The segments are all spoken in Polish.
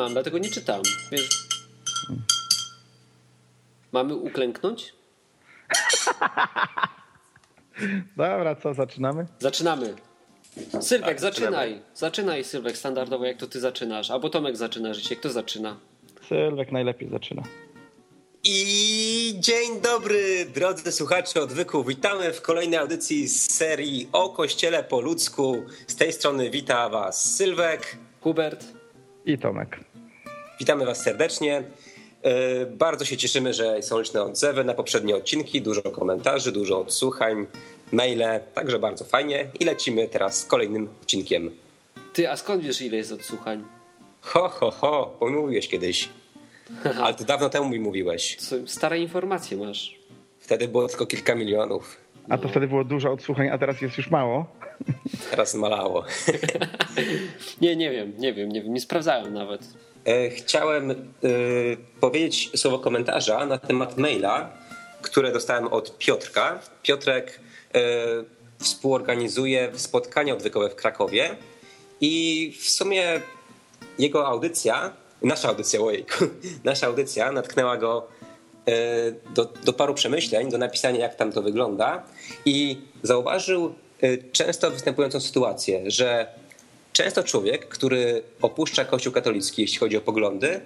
Mam, dlatego nie czytam. Wiesz. Mamy uklęknąć? Dobra, co, zaczynamy? Zaczynamy. Sylwek, tak, zaczynaj. Zaczynaj, Sylwek, standardowo, jak to ty zaczynasz. Albo Tomek zaczyna życie. Kto zaczyna? Sylwek najlepiej zaczyna. I dzień dobry, drodzy słuchacze odwyku. Witamy w kolejnej audycji z serii o Kościele po ludzku. Z tej strony wita Was Sylwek, Hubert i Tomek. Witamy Was serdecznie. E, bardzo się cieszymy, że są liczne odzewy na poprzednie odcinki, dużo komentarzy, dużo odsłuchań, maile, także bardzo fajnie. I lecimy teraz z kolejnym odcinkiem. Ty, a skąd wiesz, ile jest odsłuchań? Ho, ho, ho, mówiłeś kiedyś. Ale to dawno temu mi mówiłeś. Stare informacje masz. Wtedy było tylko kilka milionów. A to wtedy było dużo odsłuchań, a teraz jest już mało? Teraz malało. nie, nie wiem, nie wiem, nie wiem, nie sprawdzałem nawet. E, chciałem e, powiedzieć słowo komentarza na temat maila, które dostałem od Piotrka. Piotrek e, współorganizuje spotkanie odwykowe w Krakowie i w sumie jego audycja, nasza audycja, ojejku, nasza audycja natknęła go do, do paru przemyśleń, do napisania jak tam to wygląda i zauważył często występującą sytuację, że często człowiek, który opuszcza Kościół katolicki, jeśli chodzi o poglądy,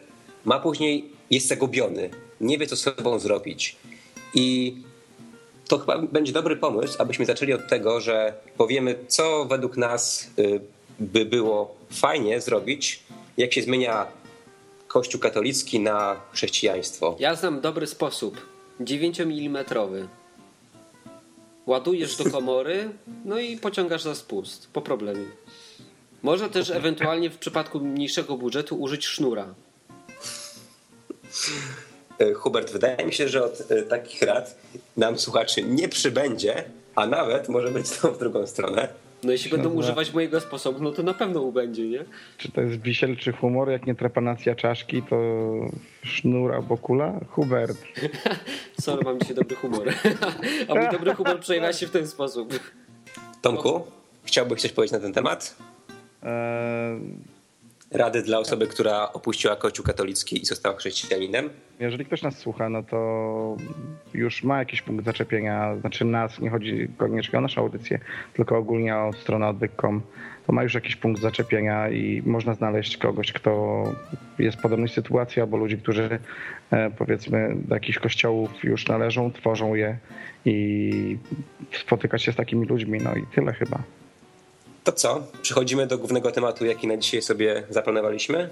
ma później, jest zagubiony, nie wie co z sobą zrobić. I to chyba będzie dobry pomysł, abyśmy zaczęli od tego, że powiemy, co według nas y, by było fajnie zrobić, jak się zmienia Kościół katolicki na chrześcijaństwo. Ja znam dobry sposób. 9 mm. Ładujesz do komory, no i pociągasz za spust. Po problemie. Można też ewentualnie w przypadku mniejszego budżetu użyć sznura. E, Hubert, wydaje mi się, że od e, takich rad nam słuchaczy nie przybędzie, a nawet może być to w drugą stronę. No jeśli będą używać mojego sposobu, no to na pewno ubędzie, nie? Czy to jest wisielczy humor, jak nie trepanacja czaszki, to sznur albo kula? Hubert. Sorry, mam dzisiaj dobry humor. A mój dobry humor przejawia się w ten sposób. Tomku, chciałbyś coś powiedzieć na ten temat? Rady dla osoby, która opuściła Kościół katolicki i została chrześcijaninem? Jeżeli ktoś nas słucha, no to już ma jakiś punkt zaczepienia, znaczy nas, nie chodzi koniecznie o naszą audycję, tylko ogólnie o stronę odwyk.com, to ma już jakiś punkt zaczepienia i można znaleźć kogoś, kto jest w podobnej sytuacji, albo ludzi, którzy e, powiedzmy do jakichś kościołów już należą, tworzą je i spotykać się z takimi ludźmi, no i tyle chyba. To co? Przechodzimy do głównego tematu, jaki na dzisiaj sobie zaplanowaliśmy.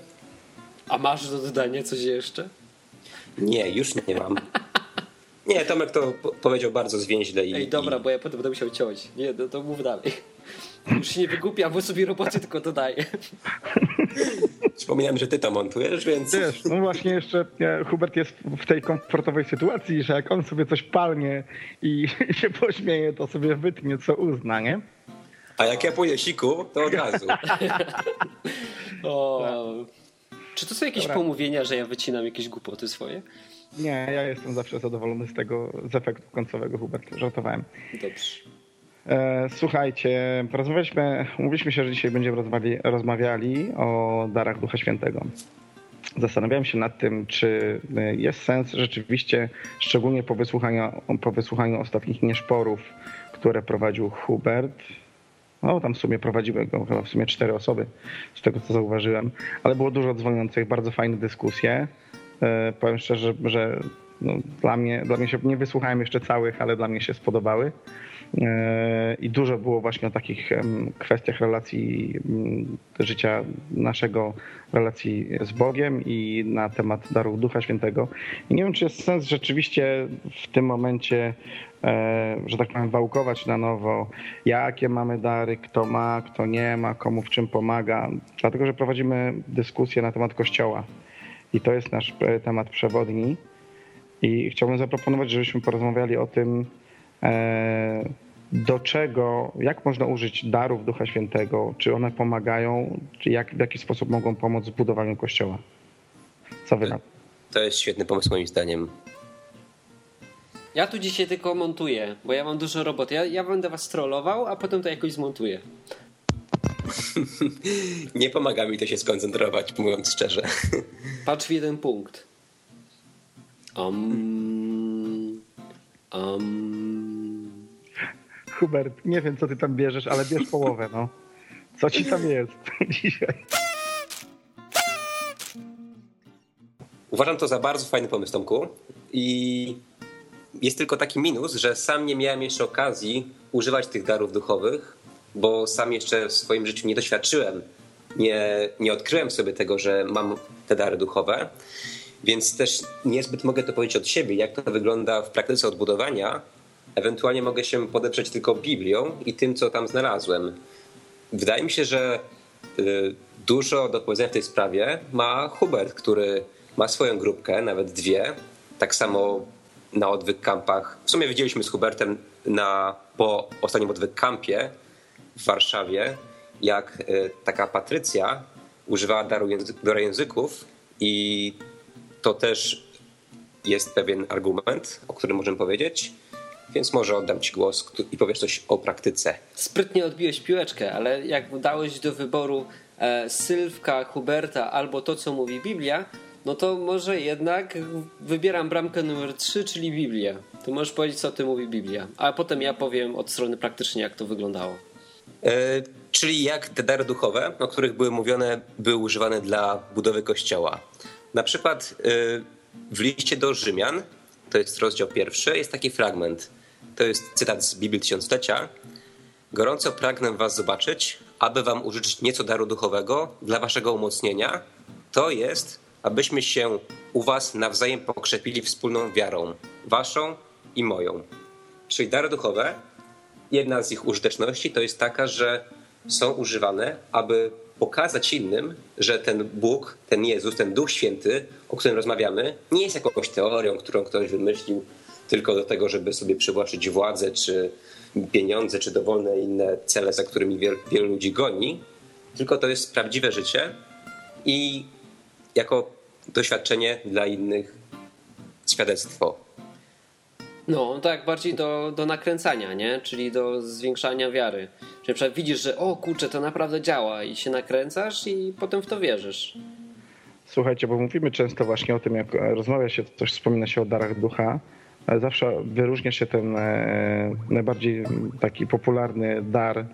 A masz do dodania coś jeszcze? Nie, już nie mam. Nie, Tomek to powiedział bardzo zwięźle. I, Ej, dobra, i... bo ja potem będę musiał ciąć. Nie, no to mów dalej. Już się nie wygłupia, bo sobie roboty tylko dodaję. Wspominałem, że ty to montujesz, więc... Wiesz, no właśnie jeszcze Hubert jest w tej komfortowej sytuacji, że jak on sobie coś palnie i się pośmieje, to sobie wytnie, co uzna, nie? A jak ja pójdę siku, to od razu. o, czy to są jakieś Dobra. pomówienia, że ja wycinam jakieś głupoty swoje? Nie, ja jestem zawsze zadowolony z tego, z efektu końcowego, Hubert. Żartowałem. Dobrze. E, słuchajcie, porozmawialiśmy, mówiliśmy się, że dzisiaj będziemy rozmawiali, rozmawiali o darach Ducha Świętego. Zastanawiałem się nad tym, czy jest sens rzeczywiście, szczególnie po wysłuchaniu, po wysłuchaniu ostatnich nieszporów, które prowadził Hubert, no tam w sumie prowadziły go chyba w sumie cztery osoby, z tego co zauważyłem, ale było dużo dzwoniących, bardzo fajne dyskusje. E, powiem szczerze, że no, dla, mnie, dla mnie się, nie wysłuchałem jeszcze całych, ale dla mnie się spodobały. I dużo było właśnie o takich kwestiach relacji życia naszego, relacji z Bogiem i na temat darów Ducha Świętego. I nie wiem, czy jest sens rzeczywiście w tym momencie E, że tak powiem, wałkować na nowo, jakie mamy dary, kto ma, kto nie ma, komu w czym pomaga, dlatego że prowadzimy dyskusję na temat Kościoła i to jest nasz e, temat przewodni. I chciałbym zaproponować, żebyśmy porozmawiali o tym, do czego, jak można użyć darów Ducha Świętego, czy one pomagają, czy jak, w jaki sposób mogą pomóc w budowaniu Kościoła. Co wy na to? To jest świetny pomysł moim zdaniem. Ja tu dzisiaj tylko montuję, bo ja mam dużo roboty. Ja, ja będę was trollował, a potem to jakoś zmontuję. nie pomaga mi to się skoncentrować, mówiąc szczerze. Patrz w jeden punkt. Um, um. Hubert, nie wiem co ty tam bierzesz, ale bierz połowę, no. Co ci tam jest dzisiaj? Uważam to za bardzo fajny pomysł, Tomku. I jest tylko taki minus, że sam nie miałem jeszcze okazji używać tych darów duchowych, bo sam jeszcze w swoim życiu nie doświadczyłem, nie, nie odkryłem sobie tego, że mam te dary duchowe, więc też niezbyt mogę to powiedzieć od siebie, jak to wygląda w praktyce odbudowania. Ewentualnie mogę się podeprzeć tylko Biblią i tym, co tam znalazłem. Wydaje mi się, że y, dużo do powiedzenia w tej sprawie ma Hubert, który ma swoją grupkę, nawet dwie. Tak samo na odwyk kampach. W sumie widzieliśmy z Hubertem na, po ostatnim odwyk kampie w Warszawie, jak y, taka Patrycja używała daru, daru języków i to też jest pewien argument, o którym możemy powiedzieć. Więc może oddam Ci głos i powiesz coś o praktyce. Sprytnie odbiłeś piłeczkę, ale jak dałeś do wyboru e, Sylwka, Huberta albo to, co mówi Biblia, no to może jednak wybieram bramkę numer 3, czyli Biblię. Ty możesz powiedzieć, co ty mówi Biblia, a potem ja powiem od strony praktycznie, jak to wyglądało. E, czyli jak te dary duchowe, o których były mówione, były używane dla budowy kościoła. Na przykład e, w liście do Rzymian, to jest rozdział pierwszy, jest taki fragment. To jest cytat z Biblii Tysiąclecia. Gorąco pragnę was zobaczyć, aby wam użyczyć nieco daru duchowego dla waszego umocnienia. To jest abyśmy się u Was nawzajem pokrzepili wspólną wiarą, Waszą i moją. Czyli dary duchowe, jedna z ich użyteczności to jest taka, że są używane, aby pokazać innym, że ten Bóg, ten Jezus, ten Duch Święty, o którym rozmawiamy, nie jest jakąś teorią, którą ktoś wymyślił tylko do tego, żeby sobie przywłaszczyć władzę, czy pieniądze, czy dowolne inne cele, za którymi wielu ludzi goni, tylko to jest prawdziwe życie i jako doświadczenie dla innych, świadectwo. No, tak, bardziej do, do nakręcania, nie? Czyli do zwiększania wiary. Czyli na przykład widzisz, że o kurczę, to naprawdę działa i się nakręcasz i potem w to wierzysz. Słuchajcie, bo mówimy często właśnie o tym, jak rozmawia się, coś wspomina się o darach ducha, zawsze wyróżnia się ten e, najbardziej taki popularny dar,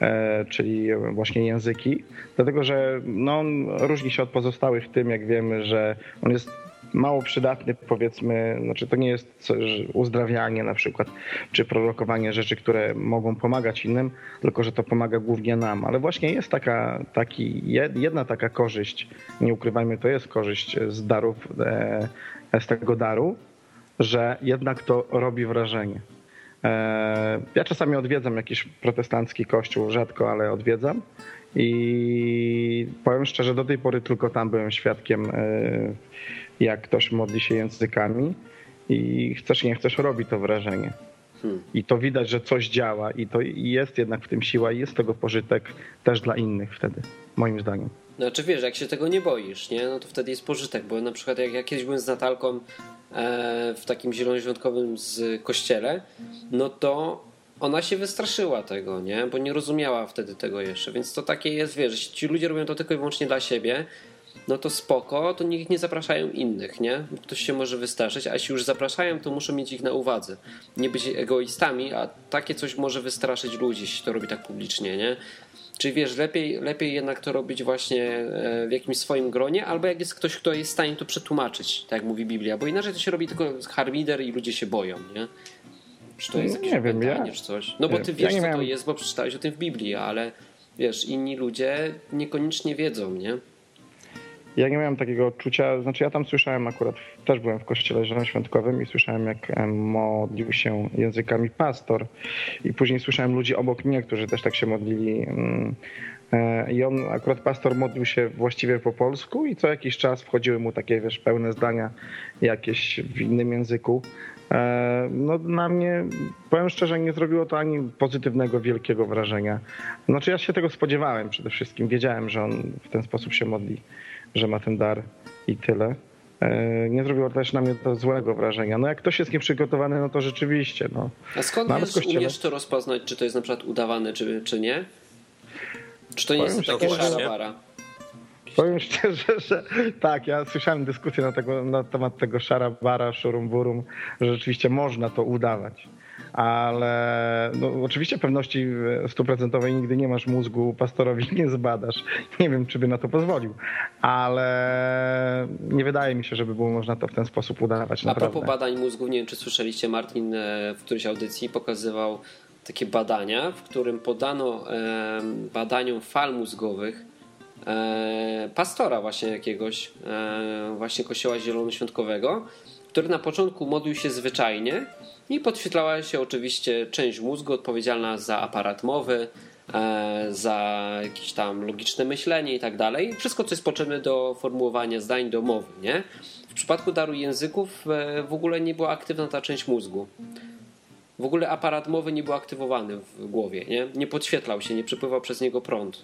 e, czyli właśnie języki, dlatego że no, on różni się od pozostałych tym, jak wiemy, że on jest mało przydatny, powiedzmy, znaczy to nie jest uzdrawianie na przykład, czy prorokowanie rzeczy, które mogą pomagać innym, tylko że to pomaga głównie nam. Ale właśnie jest taka, taki, jedna taka korzyść, nie ukrywajmy, to jest korzyść z darów, e, z tego daru, że jednak to robi wrażenie. E, ja czasami odwiedzam jakiś protestancki kościół, rzadko, ale odwiedzam. I powiem szczerze, do tej pory tylko tam byłem świadkiem, e, jak ktoś modli się językami i chcesz, nie chcesz, robi to wrażenie. Hmm. I to widać, że coś działa i to jest jednak w tym siła i jest tego pożytek też dla innych wtedy, moim zdaniem. Znaczy wiesz, jak się tego nie boisz, nie? no to wtedy jest pożytek, bo na przykład jak ja kiedyś byłem z Natalką e, w takim zielonoświątkowym z kościele, no to ona się wystraszyła tego, nie? Bo nie rozumiała wtedy tego jeszcze, więc to takie jest, wiesz, jeśli ci ludzie robią to tylko i wyłącznie dla siebie, no to spoko, to nikt nie zapraszają innych, nie? Ktoś się może wystraszyć, a jeśli już zapraszają, to muszą mieć ich na uwadze. Nie być egoistami, a takie coś może wystraszyć ludzi, jeśli to robi tak publicznie, nie? Czyli wiesz, lepiej, lepiej jednak to robić właśnie e, w jakimś swoim gronie, albo jak jest ktoś, kto jest w stanie to przetłumaczyć, tak jak mówi Biblia, bo inaczej to się robi tylko harmider i ludzie się boją, nie? Czy to jest jakieś nie wiem, ja, czy coś? No bo ty wiesz, ja co miałem... to jest, bo przeczytałeś o tym w Biblii, ale wiesz, inni ludzie niekoniecznie wiedzą, nie? Ja nie miałem takiego odczucia, znaczy ja tam słyszałem akurat, też byłem w kościele zielonoświątkowym i słyszałem jak modlił się językami pastor i później słyszałem ludzi obok mnie, którzy też tak się modlili mm, e, i on, akurat pastor modlił się właściwie po polsku i co jakiś czas wchodziły mu takie, wiesz, pełne zdania jakieś w innym języku. E, no na mnie, powiem szczerze, nie zrobiło to ani pozytywnego, wielkiego wrażenia. Znaczy ja się tego spodziewałem przede wszystkim, wiedziałem, że on w ten sposób się modli że ma ten dar i tyle. E, nie zrobiło też na mnie to złego wrażenia. No jak ktoś jest nieprzygotowany, no to rzeczywiście. No. A skąd no, wiesz, umiesz to rozpoznać, czy to jest na przykład udawane, czy, czy nie? Czy to nie jest Powiem takie szczerze, szara nie? bara? Powiem szczerze, że tak, ja słyszałem dyskusję na, tego, na temat tego szara bara, szurum burum, że rzeczywiście można to udawać. Ale no, oczywiście pewności stuprocentowej nigdy nie masz mózgu, pastorowi nie zbadasz. Nie wiem, czy by na to pozwolił, ale nie wydaje mi się, żeby było można to w ten sposób udawać. A Naprawdę. propos badań mózgu, nie wiem czy słyszeliście, Martin e, w którejś audycji pokazywał takie badania, w którym podano e, badaniom fal mózgowych e, pastora właśnie jakiegoś, e, właśnie kościoła zielonoświątkowego, który na początku modlił się zwyczajnie i podświetlała się oczywiście część mózgu odpowiedzialna za aparat mowy, e, za jakieś tam logiczne myślenie i tak dalej. Wszystko, co jest potrzebne do formułowania zdań, do mowy, nie? W przypadku daru języków e, w ogóle nie była aktywna ta część mózgu. W ogóle aparat mowy nie był aktywowany w głowie, nie? Nie podświetlał się, nie przepływał przez niego prąd.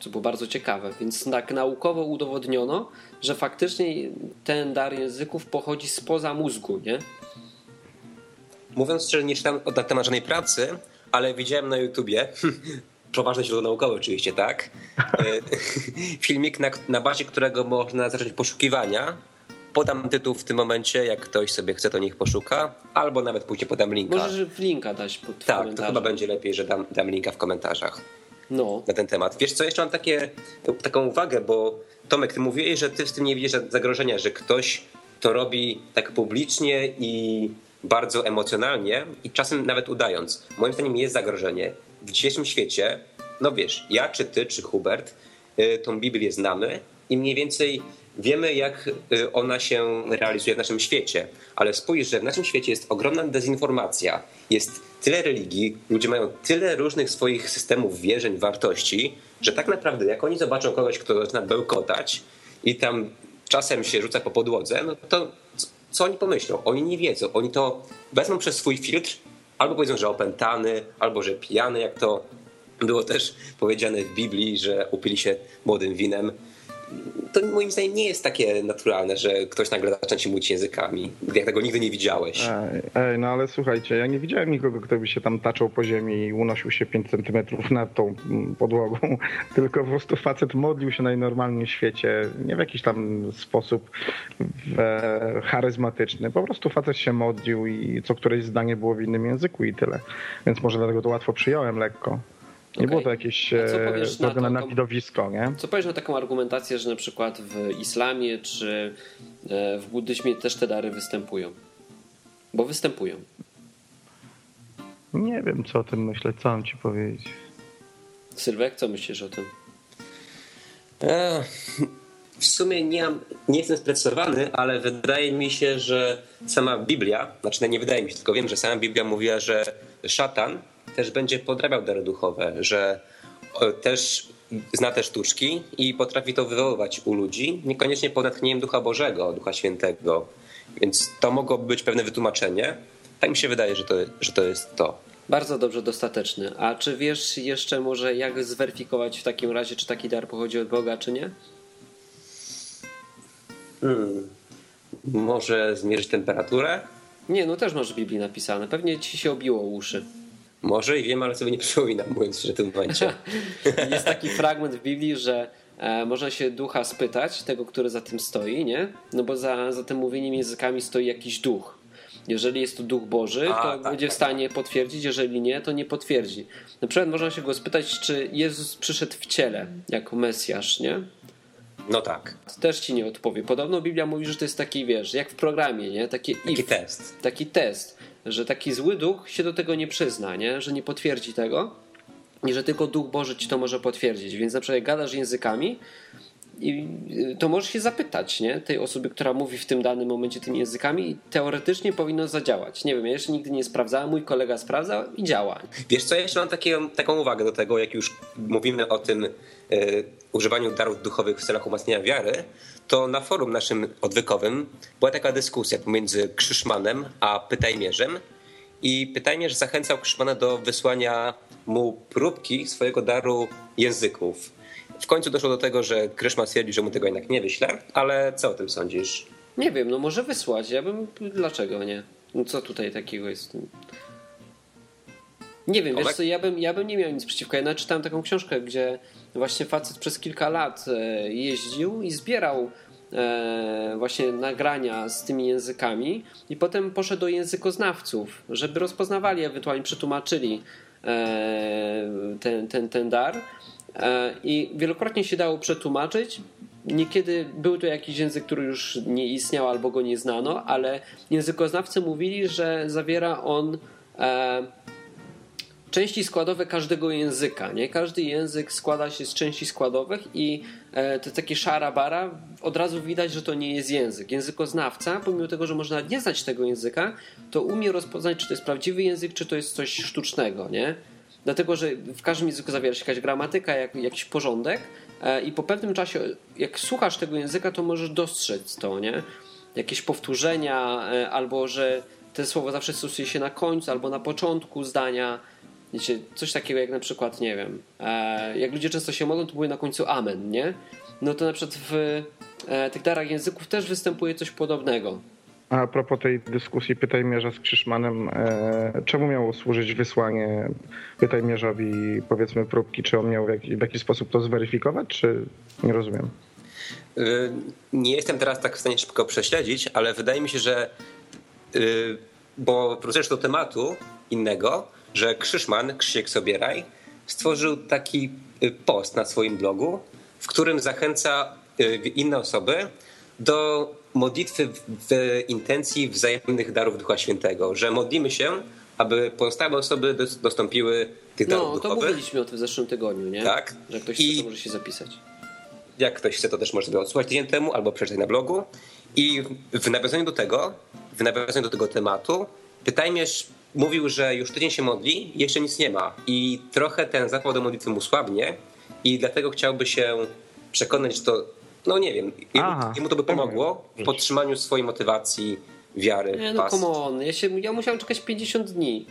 Co było bardzo ciekawe, więc tak naukowo udowodniono, że faktycznie ten dar języków pochodzi spoza mózgu, nie? Mówiąc szczerze, nie czytałem na temat żadnej pracy, ale widziałem na YouTubie, przeważne źródło naukowe oczywiście, tak? E, Filmik, na, na bazie którego można zacząć poszukiwania. Podam tytuł w tym momencie, jak ktoś sobie chce, to niech poszuka, albo nawet później podam linka. Możesz linka dać pod tak, to chyba będzie lepiej, że dam, dam linka w komentarzach No, na ten temat. Wiesz co, jeszcze mam takie, taką uwagę, bo Tomek, ty mówiłeś, że ty w tym nie widzisz zagrożenia, że ktoś to robi tak publicznie i bardzo emocjonalnie i czasem nawet udając. Moim zdaniem jest zagrożenie. W dzisiejszym świecie, no wiesz, ja czy ty, czy Hubert, y, tą Biblię znamy i mniej więcej wiemy, jak y, ona się realizuje w naszym świecie. Ale spójrz, że w naszym świecie jest ogromna dezinformacja, jest tyle religii, ludzie mają tyle różnych swoich systemów wierzeń, wartości, że tak naprawdę jak oni zobaczą kogoś, kto zaczyna bełkotać i tam czasem się rzuca po podłodze, no to co oni pomyślą? Oni nie wiedzą. Oni to wezmą przez swój filtr, albo powiedzą, że opętany, albo że pijany, jak to było też powiedziane w Biblii, że upili się młodym winem. To moim zdaniem nie jest takie naturalne, że ktoś nagle zaczyna ci mówić językami, jak tego nigdy nie widziałeś. Ej, ej, no ale słuchajcie, ja nie widziałem nikogo, kto by się tam taczał po ziemi i unosił się 5 centymetrów nad tą podłogą, tylko po prostu facet modlił się najnormalniej w świecie, nie w jakiś tam sposób e, charyzmatyczny, po prostu facet się modlił i co któreś zdanie było w innym języku i tyle. Więc może dlatego to łatwo przyjąłem lekko. Nie było to jakieś na zrobione to? na widowisko, nie? Co powiesz na taką argumentację, że na przykład w islamie czy e, w buddyzmie też te dary występują? Bo występują. Nie wiem, co o tym myśleć, co mam ci powiedzieć. Sylwek, co myślisz o tym? E, W sumie nie, mam, nie jestem sprecyzowany, ale wydaje mi się, że sama Biblia, znaczy nie wydaje mi się, tylko wiem, że sama Biblia mówiła, że szatan też będzie podrabiał dary duchowe, że e, też zna te sztuczki i potrafi to wywoływać u ludzi, niekoniecznie pod natchnieniem Ducha Bożego, Ducha Świętego. Więc to mogłoby być pewne wytłumaczenie. Tak mi się wydaje, że to, że to jest to. Bardzo dobrze, dostateczny. A czy wiesz jeszcze może jak zweryfikować w takim razie, czy taki dar pochodzi od Boga, czy nie? Hmm. Może zmierzyć temperaturę? Nie, no też masz w Biblii napisane. Pewnie ci się obiło uszy. Może i wiem, ale sobie nie przypominam, mówiąc szczerze w tym momencie. Jest taki fragment w Biblii, że e, można się ducha spytać, tego, który za tym stoi, nie? No bo za, za tym mówieniem językami stoi jakiś duch. Jeżeli jest to duch Boży, A, to tak, będzie w tak, stanie potwierdzić, jeżeli nie, to nie potwierdzi. Na przykład można się go spytać, czy Jezus przyszedł w ciele jako Mesjasz, nie? No tak. To też ci nie odpowie. Podobno Biblia mówi, że to jest taki, wiesz, jak w programie, nie? Takie Taki if, test. taki test, że taki zły duch się do tego nie przyzna, nie? Że nie potwierdzi tego i że tylko Duch Boży ci to może potwierdzić. Więc na przykład jak gadasz językami i y, to możesz się zapytać, nie? Tej osoby, która mówi w tym danym momencie tymi językami i teoretycznie powinno zadziałać. Nie wiem, ja jeszcze nigdy nie sprawdzałem, mój kolega sprawdzał i działa. Wiesz co, ja jeszcze mam takie, taką uwagę do tego, jak już mówimy o tym e, używaniu darów duchowych w celach umacniania wiary, to na forum naszym odwykowym była taka dyskusja pomiędzy Krzyszmanem a Pytajmierzem i Pytajmierz zachęcał Krzyszmana do wysłania mu próbki swojego daru języków. W końcu doszło do tego, że Kryszman stwierdził, że mu tego jednak nie wyśle, ale co o tym sądzisz? Nie wiem, no może wysłać. Ja bym. Dlaczego nie? No co tutaj takiego jest? Nie wiem, Tomek? wiesz co, ja bym, ja bym nie miał nic przeciwko. Ja czytałem taką książkę, gdzie właśnie facet przez kilka lat e, jeździł i zbierał e, właśnie nagrania z tymi językami i potem poszedł do językoznawców, żeby rozpoznawali, ewentualnie przetłumaczyli e, ten, ten, ten dar i wielokrotnie się dało przetłumaczyć. Niekiedy był to jakiś język, który już nie istniał albo go nie znano, ale językoznawcy mówili, że zawiera on części składowe każdego języka. Nie? Każdy język składa się z części składowych i e, to takie szara bara, od razu widać, że to nie jest język. Językoznawca, pomimo tego, że można nie znać tego języka, to umie rozpoznać, czy to jest prawdziwy język, czy to jest coś sztucznego. Nie? Dlatego, że w każdym języku zawiera się jakaś gramatyka, jak, jakiś porządek e, i po pewnym czasie, jak słuchasz tego języka, to możesz dostrzec to, nie? Jakieś powtórzenia, e, albo że te słowo zawsze stosuje się na końcu albo na początku zdania, Wiecie, coś takiego jak na przykład, nie wiem, e, jak ludzie często się modlą, to były na końcu amen, nie? No to na przykład w e, tych darach języków też występuje coś podobnego. A propos tej dyskusji Pytaj Mierza z Krzyszmanem, e, czemu miało służyć wysłanie Pytaj Mierzowi powiedzmy próbki? Czy on miał w jakiś, w jakiś sposób to zweryfikować, czy nie rozumiem? Y, nie jestem teraz tak w stanie szybko prześledzić, ale wydaje mi się, że y, bo wrócę do tematu innego, że Krzyszman, Krzysiek Sobieraj, stworzył taki y, post na swoim blogu, w którym zachęca y, inne osoby do modlitwy w intencji wzajemnych darów Ducha Świętego, że modlimy się, aby pozostałe osoby dostąpiły tych darów no, duchowych. No, to mówiliśmy o tym w zeszłym tygodniu, nie? Tak. Że ktoś I... chce, może się zapisać. Jak ktoś chce, to też może sobie odsłuchać tydzień temu albo przeczytać na blogu. I w nawiązaniu do tego, w nawiązaniu do tego tematu, Pytajmierz mówił, że już tydzień się modli i jeszcze nic nie ma. I trochę ten zapał do modlitwy mu słabnie i dlatego chciałby się przekonać, że to, no nie wiem, jemu, jemu to by pomogło w podtrzymaniu swojej motywacji, wiary. Nie, no come on, ja, się, ja musiałem czekać 50 dni.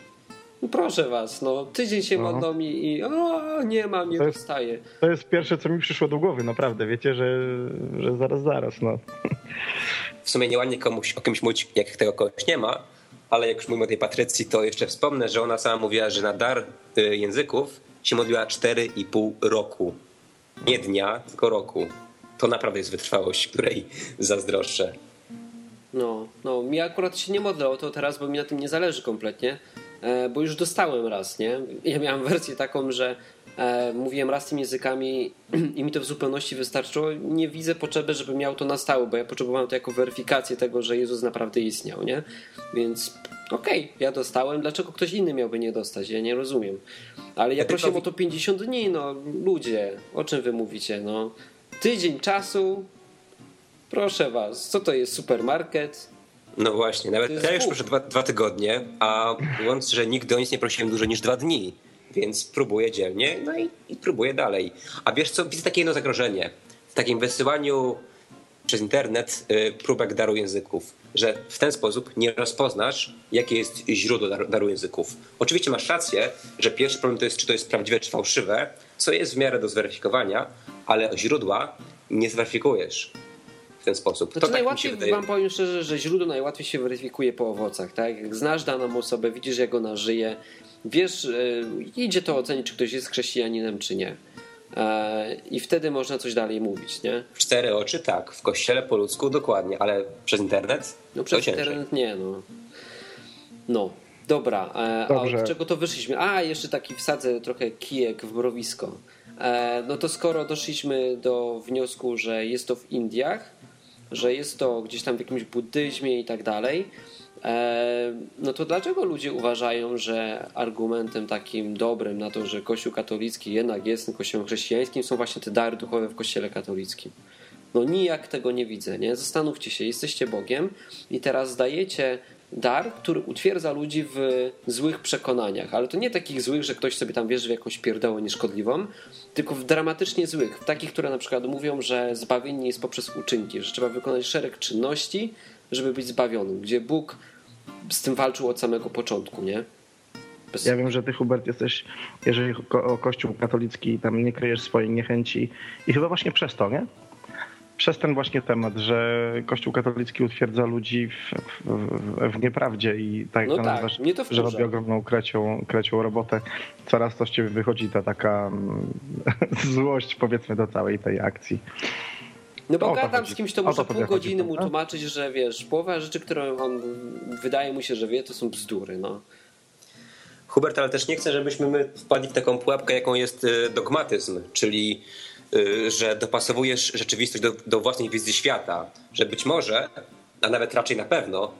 No proszę was, no tydzień się no. modlą i, i o, nie mam, nie to jest, dostaję. To jest pierwsze, co mi przyszło do głowy, naprawdę. Wiecie, że, że zaraz, zaraz, no. W sumie nieładnie komuś, o kimś mówić, jak tego kogoś nie ma, ale jak już mówimy o tej Patrycji, to jeszcze wspomnę, że ona sama mówiła, że na dar y, języków się modliła 4,5 roku. Nie dnia, tylko roku. To naprawdę jest wytrwałość, której zazdroszczę. No, no, mi akurat się nie modlę o to teraz, bo mi na tym nie zależy kompletnie, e, bo już dostałem raz, nie? Ja miałem wersję taką, że e, mówiłem raz tymi językami i mi to w zupełności wystarczyło. Nie widzę potrzeby, żeby miał to na stałe, bo ja potrzebowałem to jako weryfikację tego, że Jezus naprawdę istniał, nie? Więc okej, okay, ja dostałem, dlaczego ktoś inny miałby nie dostać? Ja nie rozumiem. Ale ja prosiłem o to 50 dni, no ludzie, o czym wy mówicie, no? Tydzień czasu, proszę was, co to jest supermarket? No właśnie, nawet ja już proszę dwa, dwa tygodnie, a mówiąc, że nigdy o nic nie prosiłem dłużej niż dwa dni więc próbuję dzielnie, no i, i próbuję dalej. A wiesz co, widzę takie jedno zagrożenie w takim wysyłaniu przez internet y, próbek daru języków, że w ten sposób nie rozpoznasz, jakie jest źródło daru, daru, języków. Oczywiście masz rację, że pierwszy problem to jest, czy to jest prawdziwe, czy fałszywe, co jest w miarę do zweryfikowania, ale źródła nie zweryfikujesz w ten sposób. Znaczy, to tak najłatwiej, wydaje... wam powiem szczerze, że źródło najłatwiej się weryfikuje po owocach. Tak? Jak znasz daną osobę, widzisz jak ona żyje, wiesz, e, idzie to ocenić, czy ktoś jest chrześcijaninem, czy nie. E, I wtedy można coś dalej mówić, nie? W cztery oczy tak, w kościele po ludzku dokładnie, ale przez internet? No przez internet nie, no. No, dobra. E, a od czego to wyszliśmy? A, jeszcze taki wsadzę trochę kijek w mrowisko. No to skoro doszliśmy do wniosku, że jest to w Indiach, że jest to gdzieś tam w jakimś buddyzmie i tak dalej, E, no to dlaczego ludzie uważają, że argumentem takim dobrym na to, że Kościół katolicki jednak jest kościołem chrześcijańskim, są właśnie te dary duchowe w Kościele katolickim? No nijak tego nie widzę, nie? Zastanówcie się, jesteście Bogiem i teraz dajecie dar, który utwierdza ludzi w złych przekonaniach, ale to nie takich złych, że ktoś sobie tam wierzy w jakąś pierdołę nieszkodliwą, tylko w dramatycznie złych, w takich, które na przykład mówią, że zbawienie jest poprzez uczynki, że trzeba wykonać szereg czynności, żeby być zbawionym, gdzie Bóg z tym walczył od samego początku, nie? Bez... Ja wiem, że ty, Hubert, jesteś, jeżeli o Kościół katolicki, tam nie kryjesz swojej niechęci i chyba właśnie przez to, nie? przez ten właśnie temat, że Kościół katolicki utwierdza ludzi w, w, w nieprawdzie i tak, no tak nazywasz, mnie to że robi ogromną krecią, krecią robotę, coraz to z ciebie wychodzi ta taka mm, złość powiedzmy do całej tej akcji. No bo gadam z kimś, to muszę to pół chodzi, godziny mu prawda? tłumaczyć, że wiesz, połowa rzeczy, które on wydaje mu się, że wie, to są bzdury, no. Hubert, ale też nie chcę, żebyśmy my wpadli w taką pułapkę, jaką jest y, dogmatyzm, czyli y, że dopasowujesz rzeczywistość do, do własnej wizji świata, że być może, a nawet raczej na pewno,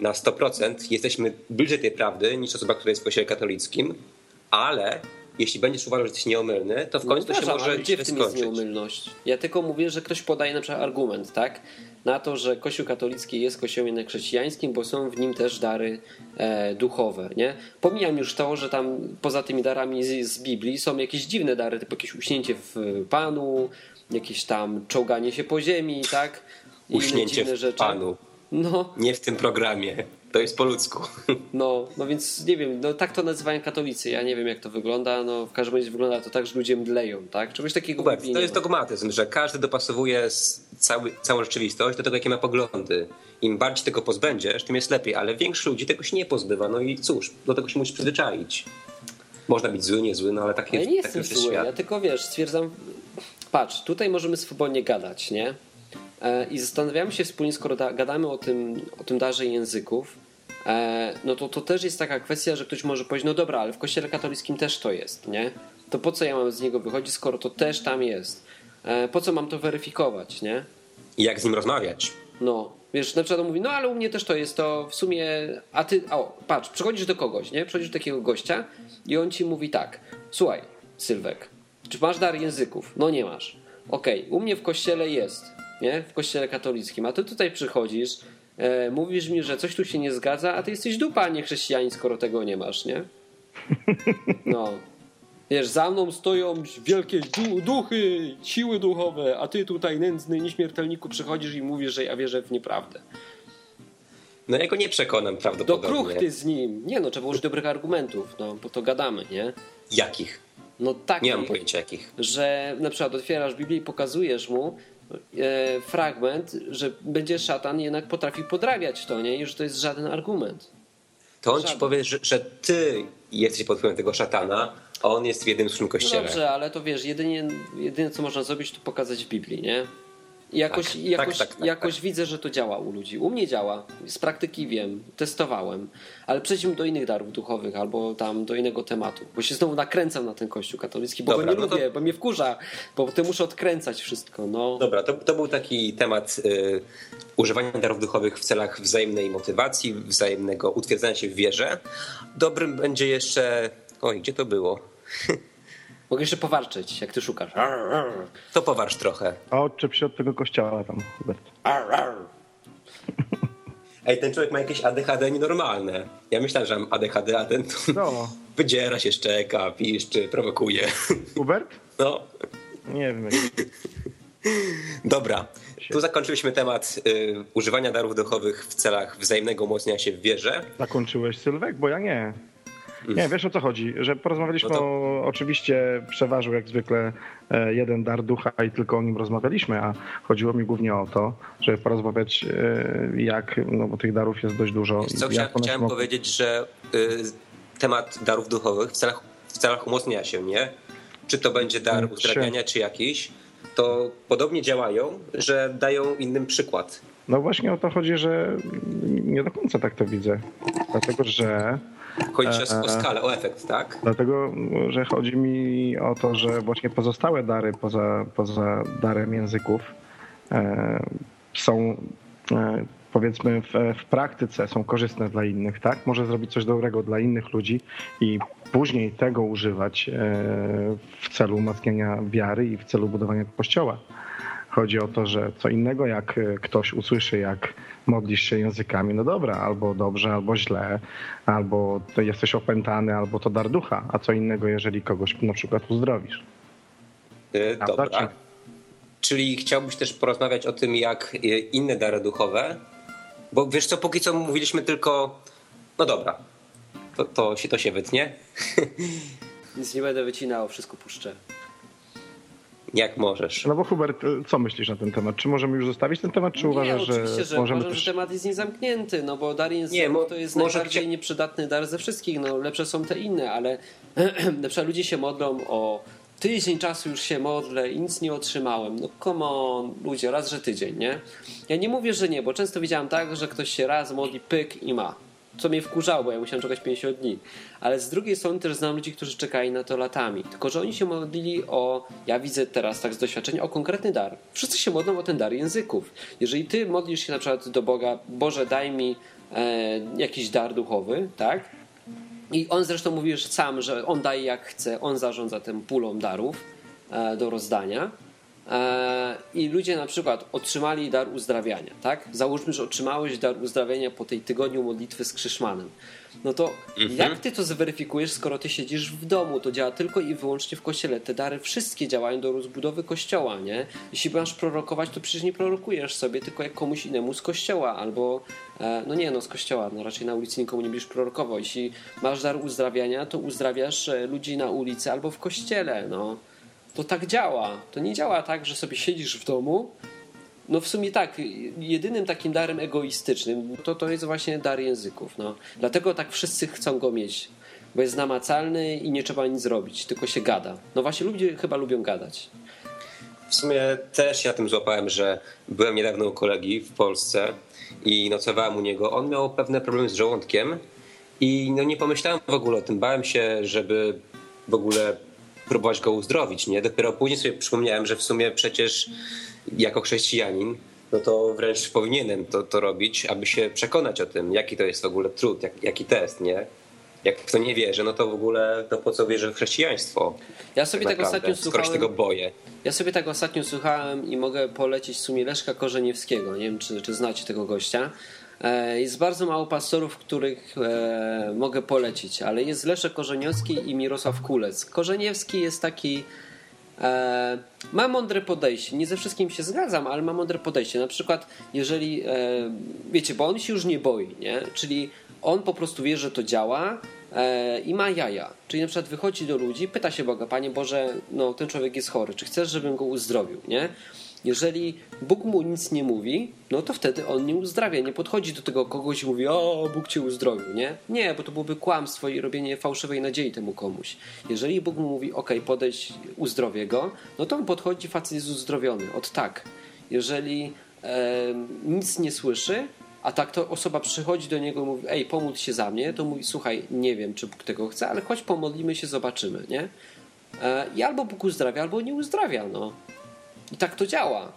na 100% jesteśmy bliżej tej prawdy niż osoba, która jest w kościele katolickim, ale jeśli będziesz uważał, że jesteś nieomylny, to w końcu to się może gdzie w tym jest skończyć. nieumylność? Ja tylko mówię, że ktoś podaje na przykład argument, tak? Na to, że Kościół katolicki jest kościołem jednak chrześcijańskim, bo są w nim też dary e, duchowe, nie? Pomijam już to, że tam poza tymi darami z, z Biblii są jakieś dziwne dary, typu jakieś uśnięcie w Panu, jakieś tam czołganie się po ziemi, tak? I inne Uśnięcie w rzeczy. Panu. No, Nie w tym programie. To jest po ludzku. no, no więc nie wiem, no tak to nazywają katolicy. Ja nie wiem jak to wygląda. No w każdym razie wygląda to tak, że ludzie mdleją, tak? Czegoś takiego Biblii to jest ma. dogmatyzm, że każdy dopasowuje cały, całą rzeczywistość do tego, jakie ma poglądy. Im bardziej tego pozbędziesz, tym jest lepiej, ale większość ludzi tego się nie pozbywa. No i cóż, do tego się musisz przyzwyczaić. Można być zły, nie zły, no ale taki, Ja nie jestem jest zły, świat. ja tylko wiesz, stwierdzam, patrz, tutaj możemy swobodnie gadać, nie? E, I zastanawiamy się wspólnie, skoro da, gadamy o tym, o tym darze języków, no to to też jest taka kwestia, że ktoś może powiedzieć, no dobra, ale w kościele katolickim też to jest, nie? To po co ja mam z niego wychodzić, skoro to też tam jest? E, po co mam to weryfikować, nie? I jak z nim rozmawiać? No, wiesz, na przykład on mówi, no ale u mnie też to jest, to w sumie, a ty, o, patrz, przychodzisz do kogoś, nie? Przychodzisz do takiego gościa i on ci mówi tak, słuchaj, Sylwek, czy masz dar języków? No nie masz. Okej, u mnie w kościele jest, nie? W kościele katolickim, a ty tutaj przychodzisz, e, mówisz mi, że coś tu się nie zgadza, a ty jesteś dupa, a nie chrześcijanin, skoro tego nie masz, nie? No. Wiesz, za mną stoją wielkie du- duchy, siły duchowe, a ty tutaj nędzny nieśmiertelniku przychodzisz i mówisz, że ja wierzę w nieprawdę. No ja go nie przekonam Do prawdopodobnie. kruchty z nim. Nie no, trzeba użyć dobrych argumentów, no, bo to gadamy, nie? Jakich? No tak, Nie mam pojęcia jakich. że na przykład otwierasz Biblię i pokazujesz mu fragment, że będzie szatan jednak potrafi podrabiać to, nie? I że to jest żaden argument. To on ci Żaden. powie, że, że ty jesteś pod wpływem tego szatana, a on jest w jednym No kościele. dobrze, ale to wiesz, jedynie, jedyne co można zrobić, to pokazać w Biblii, nie? Jakoś, Tak, i jakoś, tak, tak, tak, jakoś tak. widzę, że to działa u ludzi. U mnie działa. Z praktyki wiem, testowałem. Ale przejdźmy do innych darów duchowych albo tam do innego tematu. Bo się znowu nakręcam na ten kościół katolicki, bo Dobra, go nie no to- lubię, bo mnie wkurza, bo ty muszę odkręcać wszystko. No. Dobra, to, to był taki temat y, używania darów duchowych w celach wzajemnej motywacji, wzajemnego utwierdzania się w wierze. Dobrym będzie jeszcze. Oj, gdzie to było? Mogę jeszcze powarczyć, jak ty szukasz. To powarcz trochę. A odczep się od tego kościoła tam, Hubert. Ej, ten człowiek ma jakieś ADHD nienormalne. Ja myślałem, że mam ADHD, a ten to No, wydziera się, szczeka, piszczy, prowokuje. Hubert? No, Nie wiem. dobra. Tu zakończyliśmy temat y, używania darów duchowych w celach wzajemnego umocnienia się w wierze. Zakończyłeś Sylwek? Bo ja nie. Nie, wiesz o co chodzi, że porozmawialiśmy No to- o, oczywiście przeważył jak zwykle e, jeden dar ducha i tylko o nim rozmawialiśmy, a chodziło mi głównie o to, żeby porozmawiać e, jak, no bo tych darów jest dość dużo. Wiesz Co, chciałem, chciałem powiedzieć, że y, temat darów duchowych w celach, w celach umocnienia się, nie? Czy to będzie dar Mm, uzdrawiania, czy jakiś, to podobnie działają, że dają innym przykład. No właśnie o to chodzi, że nie do końca tak to widzę. Dlatego, że Chodzi E, o skalę, o efekt, tak? Dlatego, że chodzi mi o to, że właśnie pozostałe dary poza, poza darem języków e, są e, powiedzmy w, w praktyce są korzystne dla innych, tak? Może zrobić coś dobrego dla innych ludzi i później tego używać e, w celu umacniania wiary i w celu budowania kościoła. Chodzi o to, że co innego jak e, ktoś usłyszy, jak modlisz się językami, no dobra, albo dobrze, albo źle, albo to jesteś opętany, albo to dar ducha, a co innego, jeżeli kogoś na przykład uzdrowisz. Prawda, Dobra. czy- Czyli chciałbyś też porozmawiać o tym, jak y, inne dary duchowe, bo wiesz co, póki co mówiliśmy tylko, no dobra, to, to, się, to się wytnie. Nic nie będę wycinał, wszystko puszczę. Jak możesz. No bo Hubert, co myślisz na ten temat? Czy możemy już zostawić ten temat, czy nie, uważasz, oczywiście, że, możemy uważam, też... że temat jest niezamknięty, no bo dar Nie, mo- to jest może najbardziej chcia- nieprzydatny dar ze wszystkich, no lepsze są te inne, ale na przykład ludzie się modlą o tydzień czasu już się modlę i nic nie otrzymałem. No come on, ludzie, raz, że tydzień, nie? Ja nie mówię, że nie, bo często widziałem tak, że ktoś się raz modli, pyk i ma. Co mnie wkurzało, bo ja musiałem czekać 50 dni. Ale z drugiej strony też znam ludzi, którzy czekali na to latami. Tylko, że oni się modlili o, ja widzę teraz tak z doświadczenia, o konkretny dar. Wszyscy się modlą o ten dar języków. Jeżeli ty modlisz się na przykład do Boga, Boże daj mi e, jakiś dar duchowy, tak? I on zresztą mówi że sam, że on daje jak chce, on zarządza tym pulą darów e, do rozdania. E, I ludzie na przykład otrzymali dar uzdrawiania, tak? Załóżmy, że otrzymałeś dar uzdrawiania po tej tygodniu modlitwy z Krzyszmanem. No to jak ty to zweryfikujesz, skoro ty siedzisz w domu? To działa tylko i wyłącznie w kościele. Te dary wszystkie działają do rozbudowy kościoła, nie? Jeśli masz prorokować, to przecież nie prorokujesz sobie, tylko jak komuś innemu z kościoła, albo e, no nie, no z kościoła, no raczej na ulicy nikomu nie będziesz prorokował. Jeśli masz dar uzdrawiania, to uzdrawiasz e, ludzi na ulicy albo w kościele, no. To tak działa. To nie działa tak, że sobie siedzisz w domu. No w sumie tak, jedynym takim darem egoistycznym to to jest właśnie dar języków. No. Dlatego tak wszyscy chcą go mieć, bo jest namacalny i nie trzeba nic zrobić, tylko się gada. No właśnie ludzie chyba lubią gadać. W sumie też na tym złapałem, że byłem niedawno u kolegi w Polsce i nocowałem u niego. On miał pewne problemy z żołądkiem i no nie pomyślałem w ogóle o tym. Bałem się, żeby w ogóle próbować go uzdrowić. Nie? Dopiero później sobie przypomniałem, że w sumie przecież jako chrześcijanin no to wręcz powinienem to, to robić, aby się przekonać o tym, jaki to jest w ogóle trud, jak, jaki test, nie? Jak kto nie wierzy, no to w ogóle to po co wierzy w chrześcijaństwo? Ja sobie tak, naprawdę, ostatnio skoro się słuchałem. tego boję. Ja sobie tak ostatnio słuchałem i mogę polecić w sumie Leszka Korzeniewskiego. Nie wiem, czy, czy znacie tego gościa. E, Jest bardzo mało pastorów, których e, mogę polecić, ale jest Leszek Korzeniowski i Mirosław Kulec. Korzeniewski jest taki. E, ma mądre podejście. Nie ze wszystkim się zgadzam, ale ma mądre podejście. Na przykład, jeżeli. Wiecie, bo on się już nie boi, nie? Czyli on po prostu wie, że to działa i ma jaja. Czyli na przykład wychodzi do ludzi, pyta się Boga, Panie Boże, no ten człowiek jest chory, czy chcesz, żebym go uzdrowił, nie? Jeżeli Bóg mu nic nie mówi, no to wtedy on nie uzdrawia, nie podchodzi do tego kogoś i mówi, o, Bóg cię uzdrowił, nie? Nie, bo to byłoby kłamstwo i robienie fałszywej nadziei temu komuś. Jeżeli Bóg mu mówi, ok, podejdź, uzdrowię go, no to on podchodzi, facet jest uzdrowiony, od tak. Jeżeli e, nic nie słyszy, a tak to osoba przychodzi do niego i mówi, ej, pomódl się za mnie, to mówi, słuchaj, nie wiem, czy Bóg tego chce, ale chodź pomodlimy się, zobaczymy, nie? E, I albo Bóg uzdrawia, albo nie uzdrawia, no. I tak to działa.